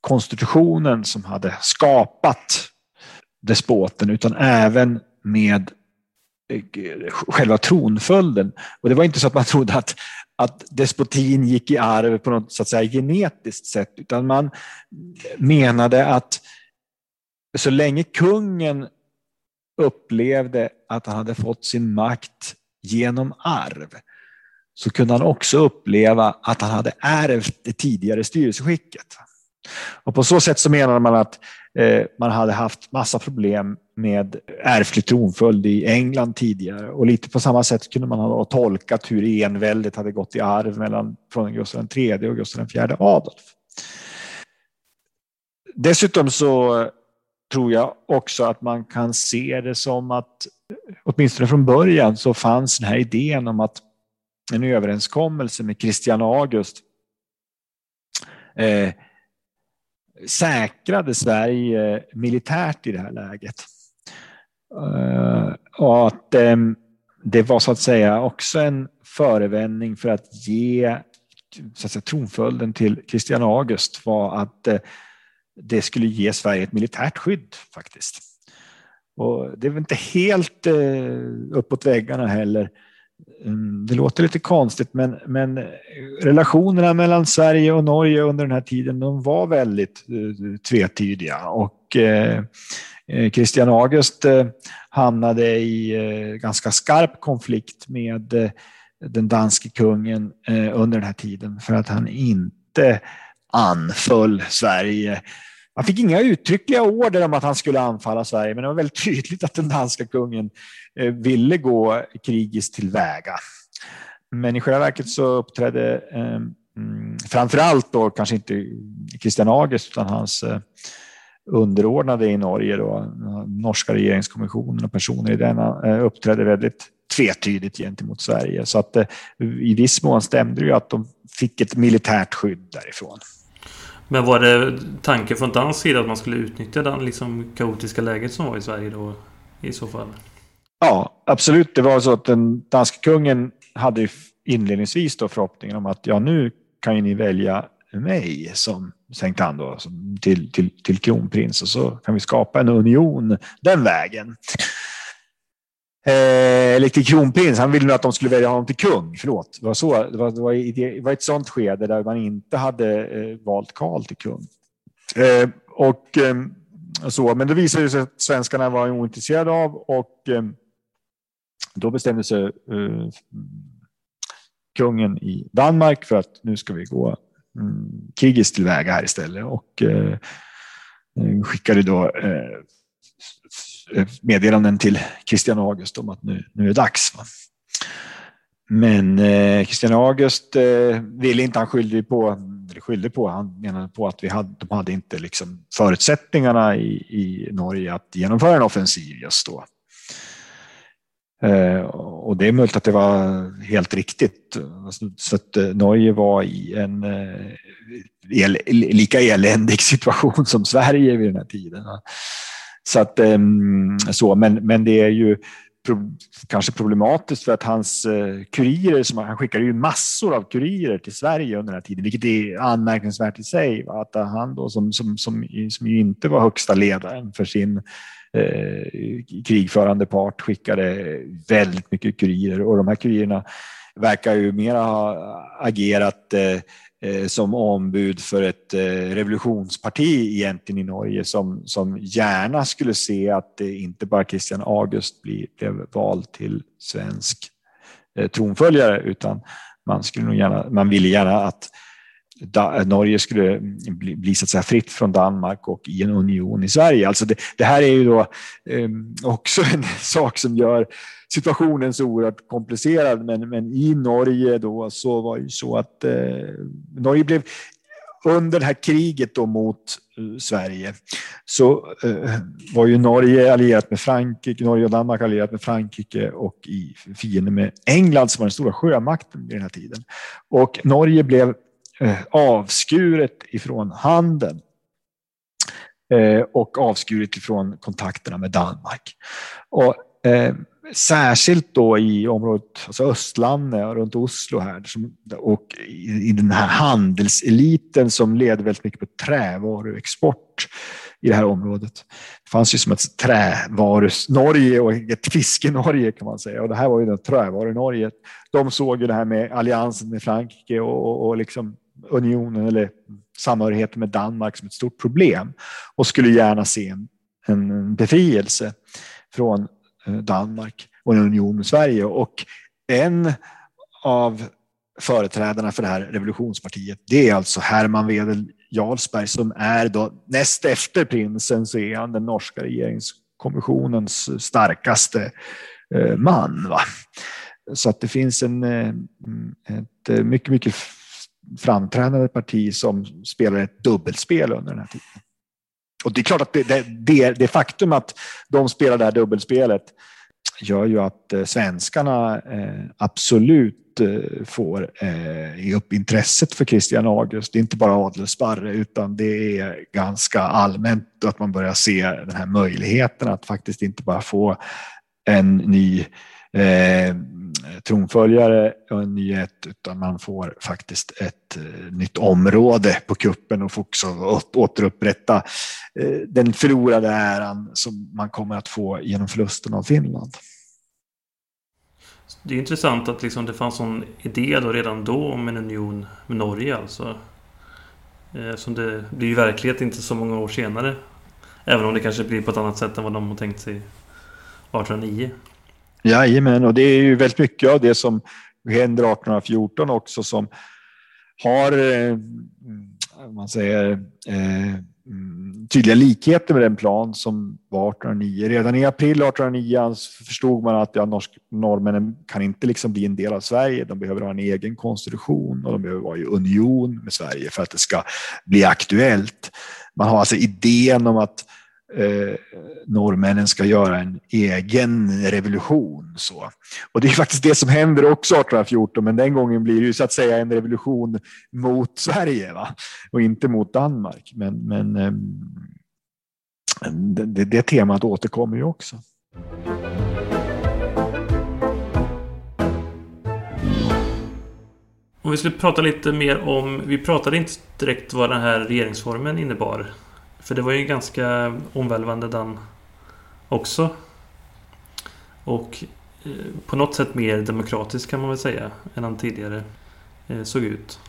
konstitutionen som hade skapat despoten utan även med eh, själva tronföljden. Och det var inte så att man trodde att, att despotin gick i arv på något så att säga, genetiskt sätt, utan man menade att så länge kungen upplevde att han hade fått sin makt genom arv så kunde han också uppleva att han hade ärvt det tidigare styrelseskicket. Och på så sätt så menade man att eh, man hade haft massa problem med ärftlig tronföljd i England tidigare och lite på samma sätt kunde man ha tolkat hur enväldet hade gått i arv mellan från Gustav III och Gustav IV Adolf. Dessutom så tror jag också att man kan se det som att åtminstone från början så fanns den här idén om att en överenskommelse med Christian August eh, säkrade Sverige militärt i det här läget. Eh, och att ehm, det var så att säga också en förevändning för att ge så att säga, tronföljden till Christian August var att eh, det skulle ge Sverige ett militärt skydd faktiskt. Och det är väl inte helt eh, uppåt väggarna heller. Mm, det låter lite konstigt, men, men relationerna mellan Sverige och Norge under den här tiden de var väldigt eh, tvetydiga. Och, eh, eh Christian August eh, hamnade i ganska skarp konflikt med den danske kungen under den här tiden för att han inte anföll Sverige. Han fick inga uttryckliga order om att han skulle anfalla Sverige, men det var väldigt tydligt att den danska kungen eh, ville gå krigiskt tillväga. Men i själva verket så uppträdde eh, mm, framförallt då kanske inte Christian August utan hans eh, underordnade i Norge, då, norska regeringskommissionen och personer i denna eh, uppträdde väldigt tvetydigt gentemot Sverige. Så att eh, i viss mån stämde det ju att de fick ett militärt skydd därifrån. Men var det tanken från dansk sida att man skulle utnyttja det liksom kaotiska läget som var i Sverige då i så fall? Ja, absolut. Det var så att den danske kungen hade inledningsvis då förhoppningen om att ja, nu kan ju ni välja mig som Sankt han då, till, till, till kronprins och så kan vi skapa en union den vägen. Eh, eller till kronprins, han ville nog att de skulle välja honom till kung. Förlåt, det var, så, det var, det var, i, det var ett sånt skede där man inte hade eh, valt Karl till kung. Eh, och eh, så, Men det visade sig att svenskarna var ointresserade av och eh, då bestämde sig eh, kungen i Danmark för att nu ska vi gå Mm, krigiskt tillväga här istället och eh, eh skickade då eh, meddelanden till Christian August om att nu, nu är det dags. Va? Men eh, Christian August eh, ville inte, han skyllde på, eller skyllde på, han menade på att vi hade, de hade inte liksom förutsättningarna i, i Norge att genomföra en offensiv just då. Eh, och det är möjligt att det var helt riktigt. Alltså, så att eh, Norge var i en eh, el, lika eländig situation som Sverige vid den här tiden. Så att, ehm, så, men, men det är ju kanske problematiskt för att hans eh, kurirer, som, han skickade ju massor av kurirer till Sverige under den här tiden, vilket är anmärkningsvärt i sig. Att han då som, som, som, som ju inte var högsta ledaren för sin eh, krigförande part skickade väldigt mycket kurirer och de här kurirerna verkar ju mera ha agerat eh, Eh, som ombud för ett eh, revolutionsparti egentligen i Norge som, som gärna skulle se att eh, inte bara Christian August blev, blev vald till svensk tronföljare utan man, skulle nog gärna, man ville gärna att Norge skulle bli, bli, så att säga fritt från Danmark och i en union i Sverige. Alltså det, det här är ju då eh, också en sak som gör situationen så oerhört komplicerad. Men, men i Norge då så var det så att eh, Norge blev under det här kriget då mot uh, Sverige så uh, var ju Norge allierat med Frankrike, Norge och Danmark allierat med Frankrike och i fiende med England som var den stora sjömakten vid den här tiden. Och Norge blev Eh, avskuret ifrån handeln eh, och avskuret ifrån kontakterna med Danmark. Och, eh, särskilt då i området, alltså Östlandet runt Oslo här och i, den här handelseliten som leder väldigt mycket på trävaruexport i det här området. Det fanns ju som ett trävarus-Norge och ett fiske-Norge kan man säga och det här var ju trävaru-Norge. De såg ju det här med alliansen med Frankrike och, och, och liksom unionen eller samhörigheten med Danmark som ett stort problem och skulle gärna se en, en befrielse från Eh, Danmark och en union med Sverige. Och en av företrädarna för det här revolutionspartiet, det är alltså Herman Wedel Jarlsberg som är då näst efter prinsen så är han den norska regeringskommissionens starkaste eh, man. Va? Så att det finns en, eh, ett mycket, mycket framträdande parti som spelar ett dubbelspel under den här tiden. Och det är klart att det, det, det, det faktum att de spelar det här dubbelspelet gör ju att eh, svenskarna eh, absolut eh, får ge upp intresset för Christian August. Det är inte bara Adelsparre utan det är ganska allmänt att man börjar se den här möjligheten att faktiskt inte bara få en ny eh, tronföljare och en nyhet, utan man får faktiskt ett eh, nytt område på kuppen och får också återupprätta eh, den förlorade äran som man kommer att få genom förlusten av Finland. Det är intressant att liksom det fanns en idé då redan då om en union med Norge alltså. Eh, som det blir ju verklighet inte så många år senare. Även om det kanske blir på ett annat sätt än vad de har tänkt sig 1809. Jajamän, och det är ju väldigt mycket av det som händer 1814 också som har, eh, man säger, eh, mm, tydliga likheter med den plan som var 1809. Redan i april 1809 förstod man att ja, norsk, norrmännen kan inte liksom bli en del av Sverige. De behöver ha en egen konstitution och de behöver vara i union med Sverige för att det ska bli aktuellt. Man har alltså idén om att eh, norrmännen ska göra en egen revolution. Så. Och det är faktiskt det som händer också 1814, men den gången blir det ju så att säga en revolution mot Sverige va? och inte mot Danmark. Men, men eh, det, det temat återkommer ju också. Om vi skulle prata lite mer om, vi pratade inte direkt vad den här regeringsformen innebar. För det var ju ganska omvälvande den också. Och eh, på något sätt mer demokratisk kan man väl säga än han tidigare eh, såg ut.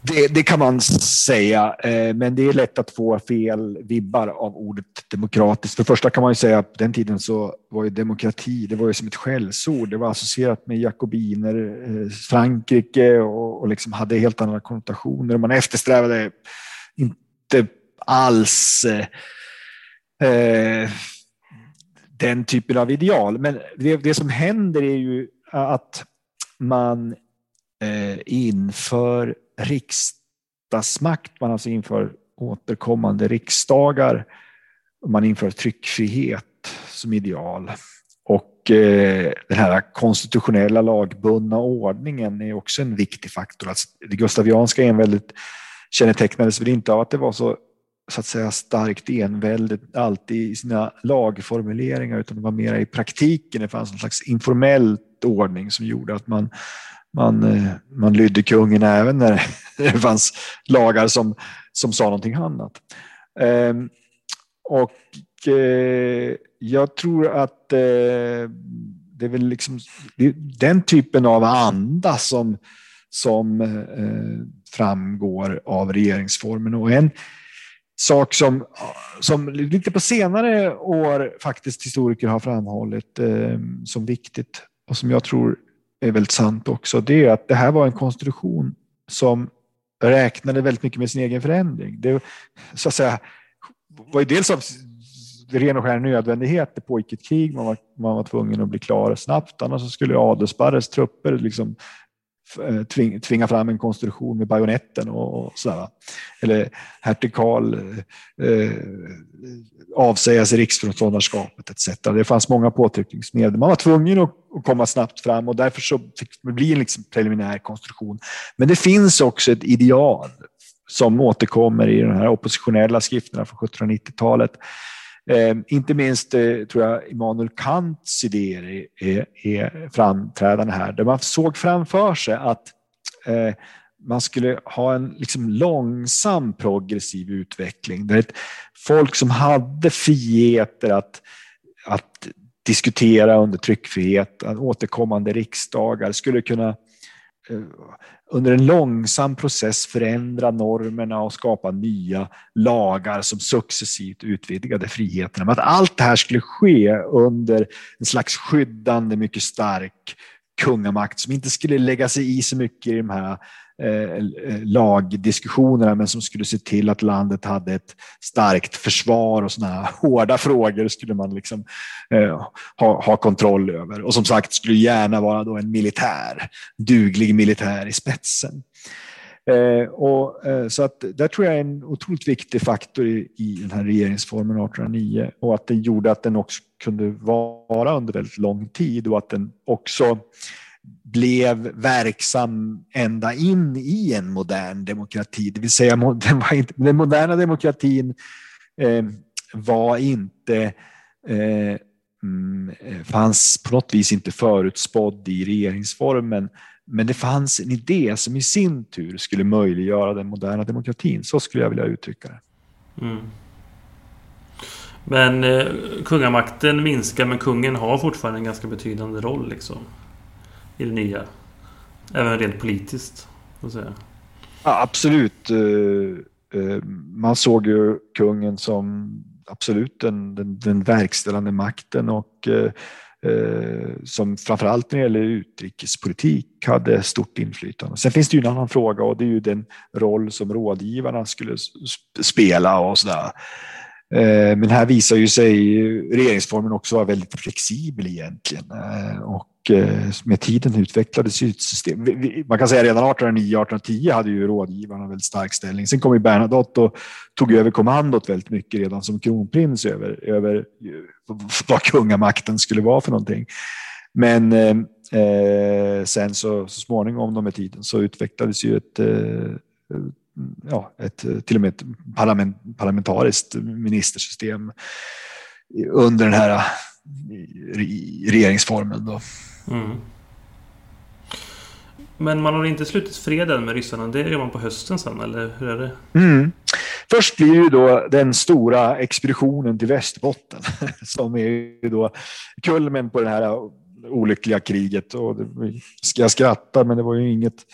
Det, det, kan man säga, eh, men det är lätt att få fel vibbar av ordet demokratiskt. För det första kan man ju säga att på den tiden så var ju demokrati, det var ju som ett skällsord. Det var associerat med jakobiner, Frankrike och, och liksom hade helt andra konnotationer. Man eftersträvade inte alls eh, eh, den typen av ideal. Men det, det, som händer är ju att man eh, inför riksdagsmakt, man alltså inför återkommande riksdagar, man inför tryckfrihet som ideal. Och eh, den här konstitutionella lagbundna ordningen är också en viktig faktor. Alltså, det gustavianska enväldet kännetecknades väl inte av att det var så så att säga starkt envälde alltid i sina lagformuleringar utan det var mer i praktiken. Det fanns en slags informell ordning som gjorde att man, man, eh, man lydde kungen även när det fanns lagar som, som sa någonting annat. Ehm, och eh, jag tror att eh, det är väl liksom den typen av anda som, som framgår av regeringsformen. Och en, sak som, som lite på senare år faktiskt historiker har framhållit eh, som viktigt och som jag tror är väldigt sant också. Det är att det här var en konstitution som räknade väldigt mycket med sin egen förändring. Det så att säga, var ju dels av ren och skär nödvändighet. Det pågick ett krig, man var, man var tvungen att bli klar snabbt, annars skulle Adelsparres trupper liksom Eh, tving, tvinga fram en konstruktion med bajonetten och, sådär. Eller hertig Karl eh, eh avsäga sig riksföreståndarskapet etc. Det fanns många påtryckningsmedel. Man var tvungen att, att, komma snabbt fram och därför så fick det bli en liksom preliminär konstruktion. Men det finns också ett ideal som återkommer i de här oppositionella skrifterna från 1790-talet Eh, inte minst eh, tror jag Immanuel Kants idéer är, är framträdande här, där man såg framför sig att eh, man skulle ha en liksom långsam progressiv utveckling där ett folk som hade friheter att, att diskutera under tryckfrihet, återkommande riksdagar skulle kunna eh, Eh, under en långsam process förändra normerna och skapa nya lagar som successivt utvidgade friheterna. Men att allt det här skulle ske under en slags skyddande, mycket stark kungamakt som inte skulle lägga sig i så mycket i de här Eh, eh, lagdiskussionerna men som skulle se till att landet hade ett starkt försvar och sådana hårda frågor skulle man liksom eh, ha, ha kontroll över. Och som sagt skulle gärna vara då en militär, duglig militär i spetsen. Eh, och, eh, så att där tror jag är en otroligt viktig faktor i, i den här regeringsformen 1809 och att den gjorde att den också kunde vara under väldigt lång tid och att den också blev verksam ända in i en modern demokrati. Det vill säga den, var inte, den moderna demokratin eh, var inte eh, mm, eh, fanns på något vis inte förutspådd i regeringsformen men det fanns en idé som i sin tur skulle möjliggöra den moderna demokratin. Så skulle jag vilja uttrycka det. Mm. Men eh, kungamakten minskar men kungen har fortfarande en ganska betydande roll liksom, i det nya. Även rent politiskt. Säga. Ja, absolut. Eh, eh, man såg ju kungen som absolut den, den, den verkställande makten och eh, som framförallt när det gäller utrikespolitik hade stort inflytande. Sen finns det ju en annan fråga och det är ju den roll som rådgivarna skulle spela och sådär. Eh, men här visar ju sig regeringsformen också vara väldigt flexibel egentligen. Eh, och eh, med tiden utvecklades ett system. Man kan säga redan 1809-1810 hade ju rådgivarna en väldigt stark ställning. Sen kom ju Bernadotte och tog över kommandot väldigt mycket redan som kronprins över, över vad kungamakten skulle vara för någonting. Men eh, sen så, så småningom med tiden så utvecklades ju ett eh, ja, ett, till och med ett parlament, parlamentariskt ministersystem under den här regeringsformen. Då. Mm. Men man har inte slutit freden med ryssarna, det gör man på hösten sen, eller hur är det? Mm. Först blir ju då den stora expeditionen till Västerbotten som är ju då kulmen på det här olyckliga kriget. Och jag skrattar, men det var ju inget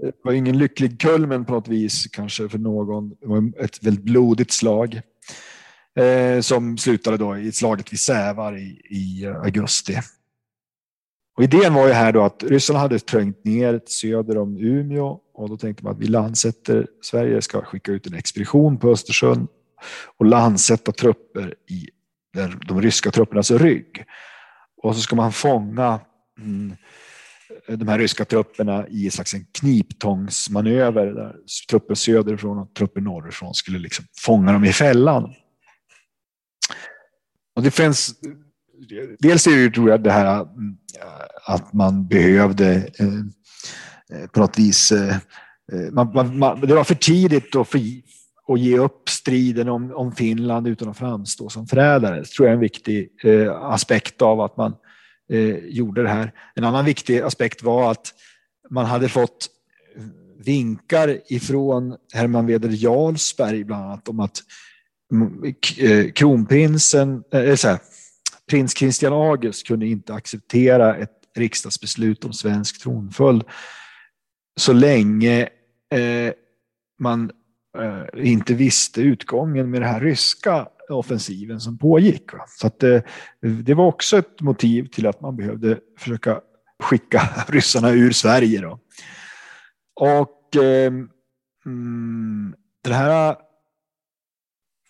det var ingen lycklig kulmen på något vis kanske för någon. Det var ett väldigt blodigt slag eh, som slutade då i slaget vid Sävar i, i eh, augusti. Och idén var ju här då att ryssarna hade trängt ner söder om Umeå och då tänkte man att vi landsätter, Sverige ska skicka ut en expedition på Östersjön och landsätta trupper i de ryska truppernas rygg. Och så ska man fånga mm, de här ryska trupperna i en slags en kniptångsmanöver där trupper söderifrån och trupper norrifrån skulle liksom fånga dem i fällan. Och det finns, dels är det ju tror jag det här eh, att man behövde eh, eh på något vis, eh, eh, man, man, man, det var för tidigt att, för, att ge upp striden om, om Finland utan att framstå som förrädare. Det tror jag är en viktig aspekt av att man Eh, gjorde det här. En annan viktig aspekt var att man hade fått vinkar ifrån Herman Weder Jarlsberg bland annat om att eh, kronprinsen, äh, så här, prins Christian August kunde inte acceptera ett riksdagsbeslut om svensk tronföljd så länge eh, man eh, inte visste utgången med det här ryska offensiven som pågick. Va? Så att, eh, det var också ett motiv till att man behövde försöka skicka ryssarna ur Sverige. Då. Och eh, mm, den här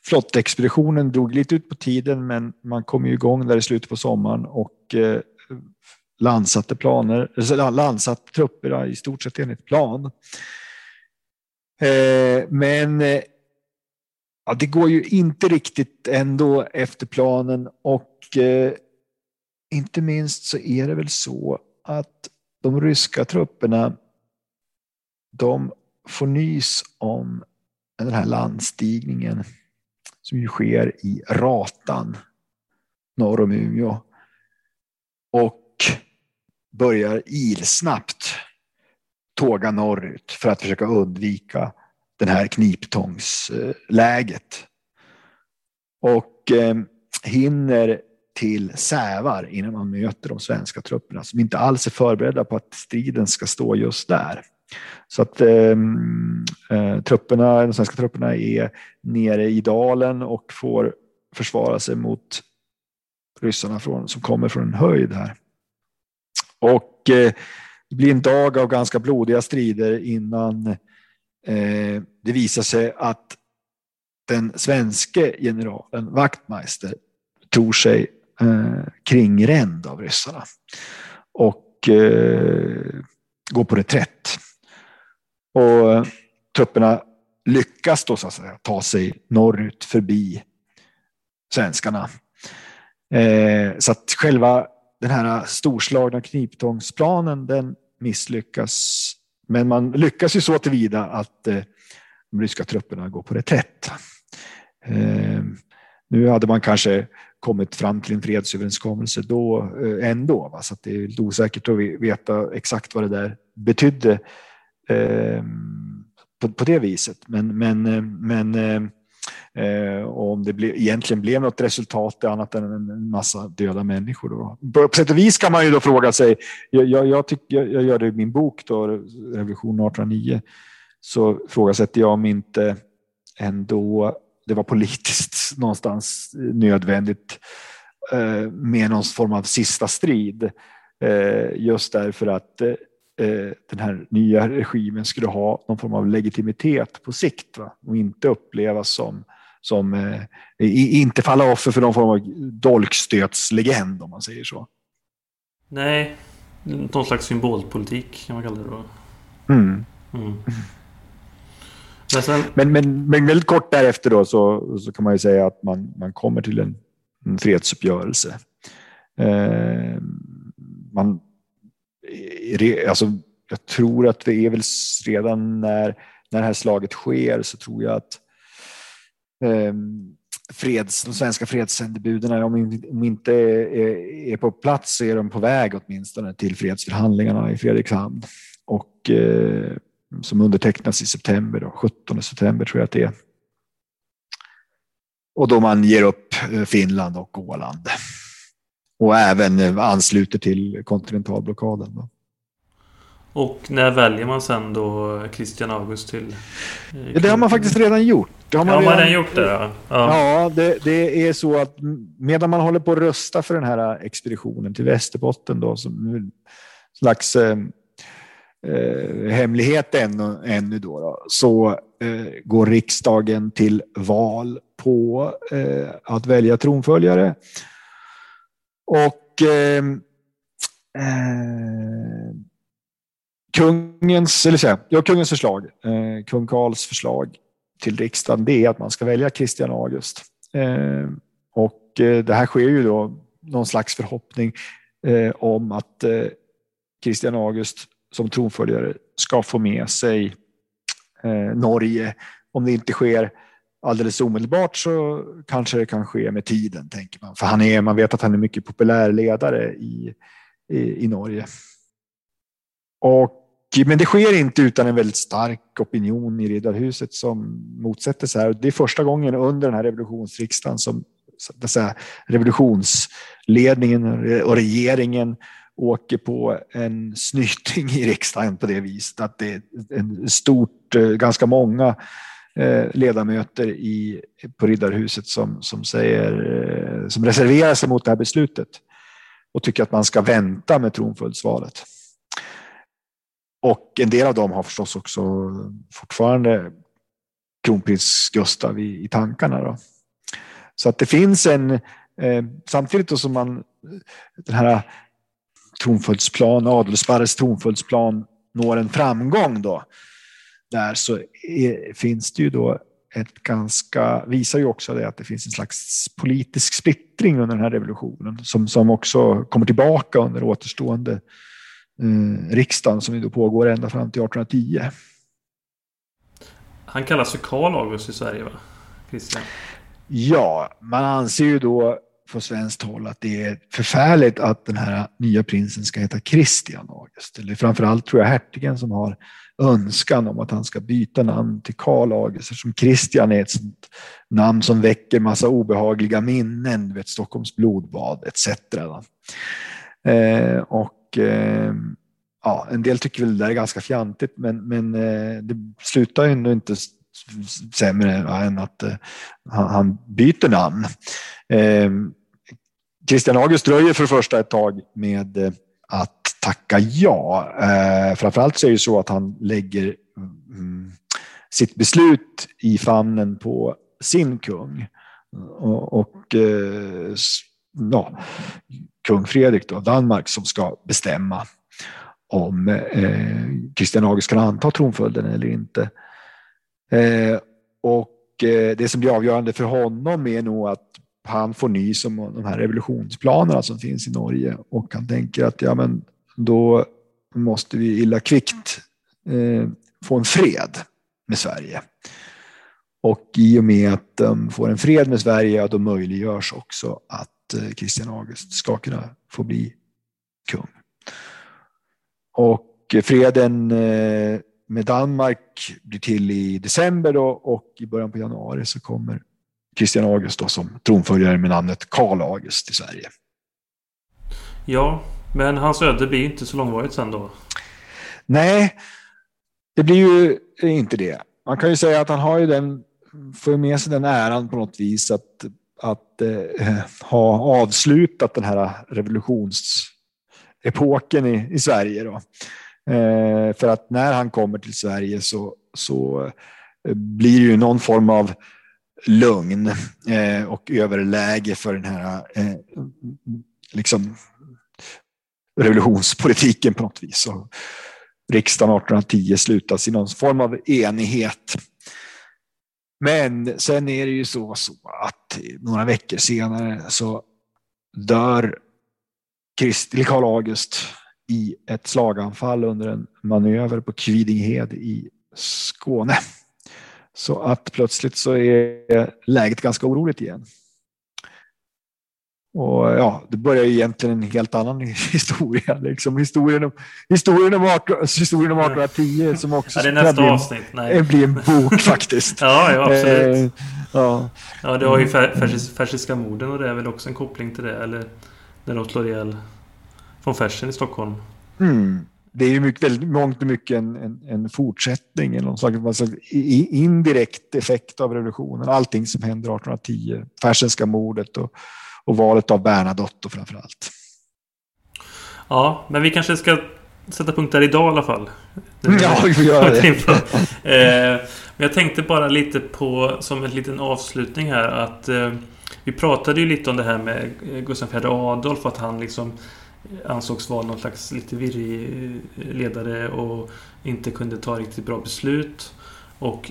flottexpeditionen drog lite ut på tiden men man kom ju igång där i slutet på sommaren och eh, landsatte planer, landsatte trupperna i stort sett enligt plan. Eh, men eh, ja, det går ju inte riktigt ändå efter planen och eh, inte minst så är det väl så att de ryska trupperna de får nys om den här landstigningen som ju sker i Ratan norr om Umeå. Och börjar ilsnabbt tåga norrut för att försöka undvika den här kniptångsläget. Och eh, hinner till Sävar innan man möter de svenska trupperna som inte alls är förberedda på att striden ska stå just där. Så att ehm, eh, trupperna, de svenska trupperna är nere i dalen och får försvara sig mot ryssarna från, som kommer från en höjd här. Och eh, det blir en dag av ganska blodiga strider innan eh, Eh, det visar sig att den svenske generalen Wachtmeister tror sig eh, kringränd av ryssarna och eh, går på reträtt. Och eh, trupperna lyckas då så att säga, ta sig norrut förbi svenskarna. Eh, så att själva den här storslagna kniptångsplanen den misslyckas. Men man lyckas ju så tillvida att eh, de ryska trupperna går på reträtt. Eh, nu hade man kanske kommit fram till en fredsöverenskommelse då eh, ändå, va? så det är lite osäkert att veta exakt vad det där betydde på, det viset. Men, men, men Eh, och om det ble, egentligen blev något resultat annat än en massa döda människor. Då. På sätt och vis kan man ju då fråga sig, jag, jag, jag, tyck, jag, jag gör det i min bok då, Revolution 1809, så frågasätter jag om inte ändå det var politiskt någonstans nödvändigt eh, med någon form av sista strid. Eh, just därför att eh, eh, den här nya regimen skulle ha någon form av legitimitet på sikt va? och inte upplevas som som eh, inte faller offer för någon form av dolkstötslegend om man säger så. Nej, någon slags symbolpolitik kan man kalla det då. Mm. Mm. Men, sen... men, men, men, väldigt kort därefter då så, så kan man ju säga att man, man kommer till en, en fredsuppgörelse. Eh, man, alltså, jag tror att det är väl redan när, när det här slaget sker så tror jag att Ehm, freds, de svenska fredssändebuden, om de inte är, är, på plats så är de på väg åtminstone till fredsförhandlingarna i Fredrikshamn. Och, eh, som undertecknas i september, då, 17 september tror jag att det är. Och då man ger upp eh, Finland och Åland. Och även eh, ansluter till kontinentalblockaden. Då. Och när väljer man sen då Christian August till? Eh, ja, det har man faktiskt redan gjort. Det har man, ja, redan, man redan gjort det? Ja, ja det, det, är så att medan man håller på att rösta för den här expeditionen till Västerbotten då, som slags eh, eh, hemlighet ännu, ännu då, då så eh, går riksdagen till val på eh, att välja tronföljare. Och eh, kungens, eller säga, ja, kungens förslag, eh, kung Karls förslag till riksdagen, det är att man ska välja Kristian August. Eh, och eh, det här sker ju då någon slags förhoppning eh, om att Kristian eh, August som tronföljare ska få med sig eh, Norge. Om det inte sker alldeles omedelbart så kanske det kan ske med tiden, tänker man. För han är, man vet att han är mycket populär ledare i, i, i Norge. Och Eh, men det sker inte utan en väldigt stark opinion i Riddarhuset som motsätter sig. Det är första gången under den här revolutionsriksdagen som säga, revolutionsledningen och regeringen åker på en snyting i riksdagen på det viset. Att det är en stort, eh, ganska många eh, ledamöter i, på Riddarhuset som, som, säger, som reserverar sig mot det här beslutet och tycker att man ska vänta med tronföljdsvalet. Och en del av dem har förstås också fortfarande kronprins Gustav i, i tankarna. Då. Så att det finns en, eh, samtidigt som man den här tronföljdsplan, Adelsparres tronföljdsplan når en framgång då, där så är, finns det ju då ett ganska, visar ju också det att det finns en slags politisk splittring under den här revolutionen som, som också kommer tillbaka under återstående eh, riksdagen som då pågår ända fram till 1810. Han kallas för Karl August i Sverige va? Christian? Ja, man anser ju då från svenskt håll att det är förfärligt att den här nya prinsen ska heta Christian August. Eller framförallt tror jag hertigen som har önskan om att han ska byta namn till Karl August eftersom Christian är ett sånt namn som väcker massa obehagliga minnen, vet, Stockholms blodbad etc. Eh, och eh, ja, en del tycker väl det där är ganska fjantigt, men, men eh, det slutar ju ändå inte sämre än att eh, han byter namn. Eh, Christian August dröjer för det första ett tag med eh, att tacka ja. Eh, framförallt så är det så att han lägger mm, sitt beslut i famnen på sin kung. Och, och eh, ja, kung Fredrik då, Danmark som ska bestämma. om eh, Kristian August kan anta tronföljden eller inte. Eh, och eh, det som blir avgörande för honom är nog att han får nys om de här revolutionsplanerna som finns i Norge och han tänker att ja, men då måste vi illa kvickt eh, få en fred med Sverige. Och i och med att de får en fred med Sverige, då möjliggörs också att eh, Kristian August ska kunna få bli kung. Och freden eh, med Danmark blir till i december då, och i början på januari så kommer Kristian August då som tronföljare med namnet Karl August till Sverige. Ja, men hans öde blir inte så långvarigt sen då? Nej, det blir ju inte det. Man kan ju säga att han har ju den, får med sig den äran på något vis att, att eh, ha avslutat den här revolutionsepoken i, i Sverige. Då. Eh, för att när han kommer till Sverige så, så eh, blir det ju någon form av lugn eh, och överläge för den här eh, liksom revolutionspolitiken på något vis. Och riksdagen 1810 slutas i någon form av enighet. Men sen är det ju så, så att några veckor senare så dör Karl August i ett slaganfall under en manöver på Kvidinghed i Skåne. Så att plötsligt så är läget ganska oroligt igen. Och ja, det börjar ju egentligen en helt annan historia. Liksom. Historien, om, historien, om 18, historien om 1810 som också ja, det nästa bli, avsnitt. Nej. blir en bok faktiskt. ja, ja, absolut. Eh, ja. ja, det har ju Fersiska morden och det är väl också en koppling till det. Eller när de slår ihjäl von Fersen i Stockholm. Mm. Det är ju mycket, väldigt, mångt och mycket en, en, en fortsättning, någon slags, slags indirekt effekt av revolutionen. Allting som händer 1810, Fersenska mordet och och valet av Bernadotte framför allt. Ja, men vi kanske ska sätta punkt där idag i alla fall. Ja, vi får göra det. Eh, men jag tänkte bara lite på, som en liten avslutning här, att eh, vi pratade ju lite om det här med Gustav IV Adolf, att han liksom ansågs vara någon slags lite virrig ledare och inte kunde ta riktigt bra beslut. Och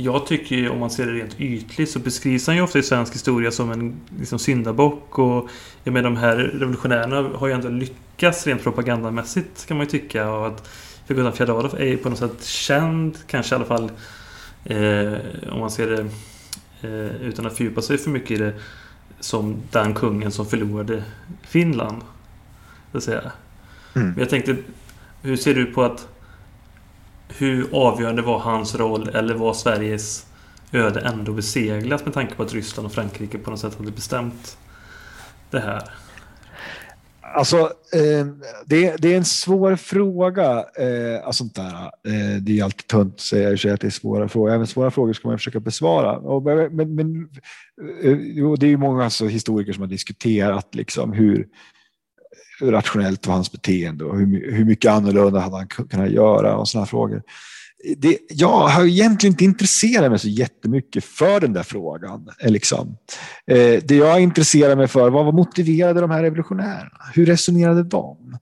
jag tycker ju, om man ser det rent ytligt så beskrivs han ju ofta i svensk historia som en liksom, syndabock. Och jag menar, de här revolutionärerna har ju ändå lyckats rent propagandamässigt kan man ju tycka. Och att Gustav IV Adolf är ju på något sätt känd, kanske i alla fall eh, om man ser det eh, utan att fördjupa sig för mycket i det, som den kungen som förlorade Finland. Så att säga. Mm. Men jag tänkte, hur ser du på att hur avgörande var hans roll eller var Sveriges öde ändå beseglat med tanke på att Ryssland och Frankrike på något sätt hade bestämt det här? Alltså, eh, det, är en svår fråga. Eh, alltså sånt där, eh, det är alltid tunt att säga att det är svåra frågor. Även svåra frågor ska man försöka besvara. Men, men, eh, det är ju många alltså, historiker som har diskuterat liksom, hur rationellt var hans beteende och hur, hur mycket annorlunda hade han kunnat göra och sådana frågor. Det, jag har egentligen inte intresserat mig så jättemycket för den där frågan. Eh, liksom. Eh, det jag intresserade mig för var vad motiverade de här revolutionärerna? Hur resonerade de?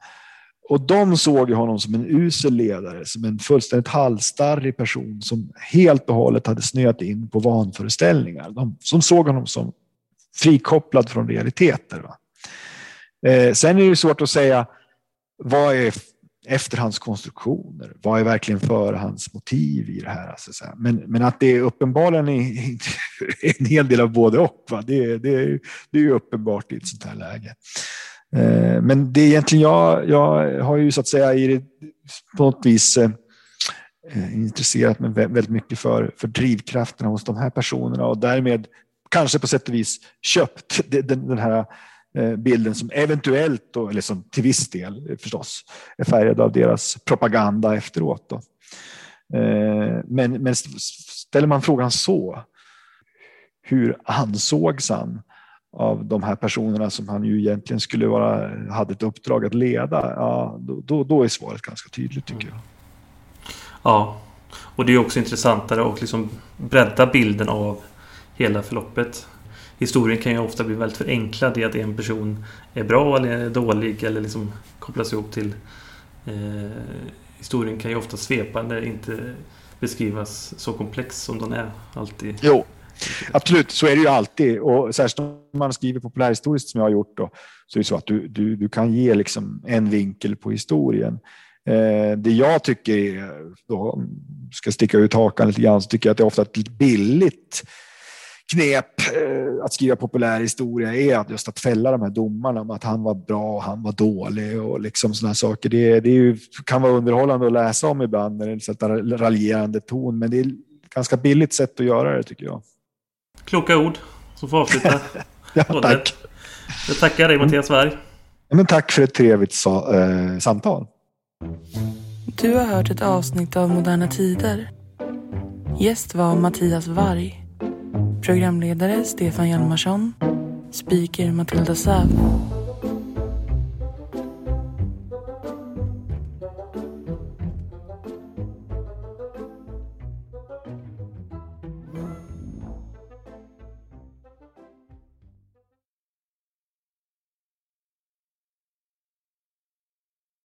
Och de såg honom som en usel ledare, som en fullständigt halsstarrig person som helt och hållet hade snöat in på vanföreställningar. De som såg honom som frikopplad från realiteter. Va? Eh, sen är det svårt att säga vad är efterhandskonstruktioner? Vad är verkligen förhandsmotiv i det här? Alltså, men, men att det är uppenbarligen en hel del av både och. Va? Det, det, det är ju uppenbart i ett sånt här läge. Eh, men det är egentligen jag, jag har ju så att säga i det, på något vis eh, eh intresserat mig väldigt mycket för, för drivkrafterna hos de här personerna och därmed kanske på sätt och vis köpt den, den här Eh, Eh, bilden som eventuellt, då, eller som till viss del eh, förstås, är färgad av deras propaganda efteråt. Då. Eh, men, men ställer man frågan så, hur ansågs han av de här personerna som han ju egentligen skulle vara, hade ett uppdrag att leda, ja, då, då är svaret ganska tydligt tycker jag. Ja, och det är också intressantare att liksom bredda bilden av hela förloppet historien kan ju ofta bli väldigt förenklad i att en person är bra eller dålig eller liksom kopplas ihop till Eh, historien kan ju ofta svepande inte beskrivas så komplex som den är alltid. Jo, absolut. Så är det ju alltid. Och särskilt om man skriver populärhistoriskt som jag har gjort då, så är det så att du, du, du kan ge liksom en vinkel på historien. Eh, det jag tycker är, då ska sticka ut hakan lite grann, så tycker jag att det är ofta ett billigt knep eh, att skriva populär historia är att just att fälla de här domarna om att han var bra och han var dålig och liksom sådana saker. Det, det ju, kan vara underhållande att läsa om ibland när det är en raljerande ton, men det är ett ganska billigt sätt att göra det tycker jag. Kloka ord som får avsluta. ja, tack. Jag tackar dig Mattias Berg. Ja, men tack för ett trevligt sa, eh, samtal. Du har hört ett avsnitt av Moderna Tider. Gäst var Mattias Varg. Programledare Stefan Hjalmarsson. Speaker Matilda Säv.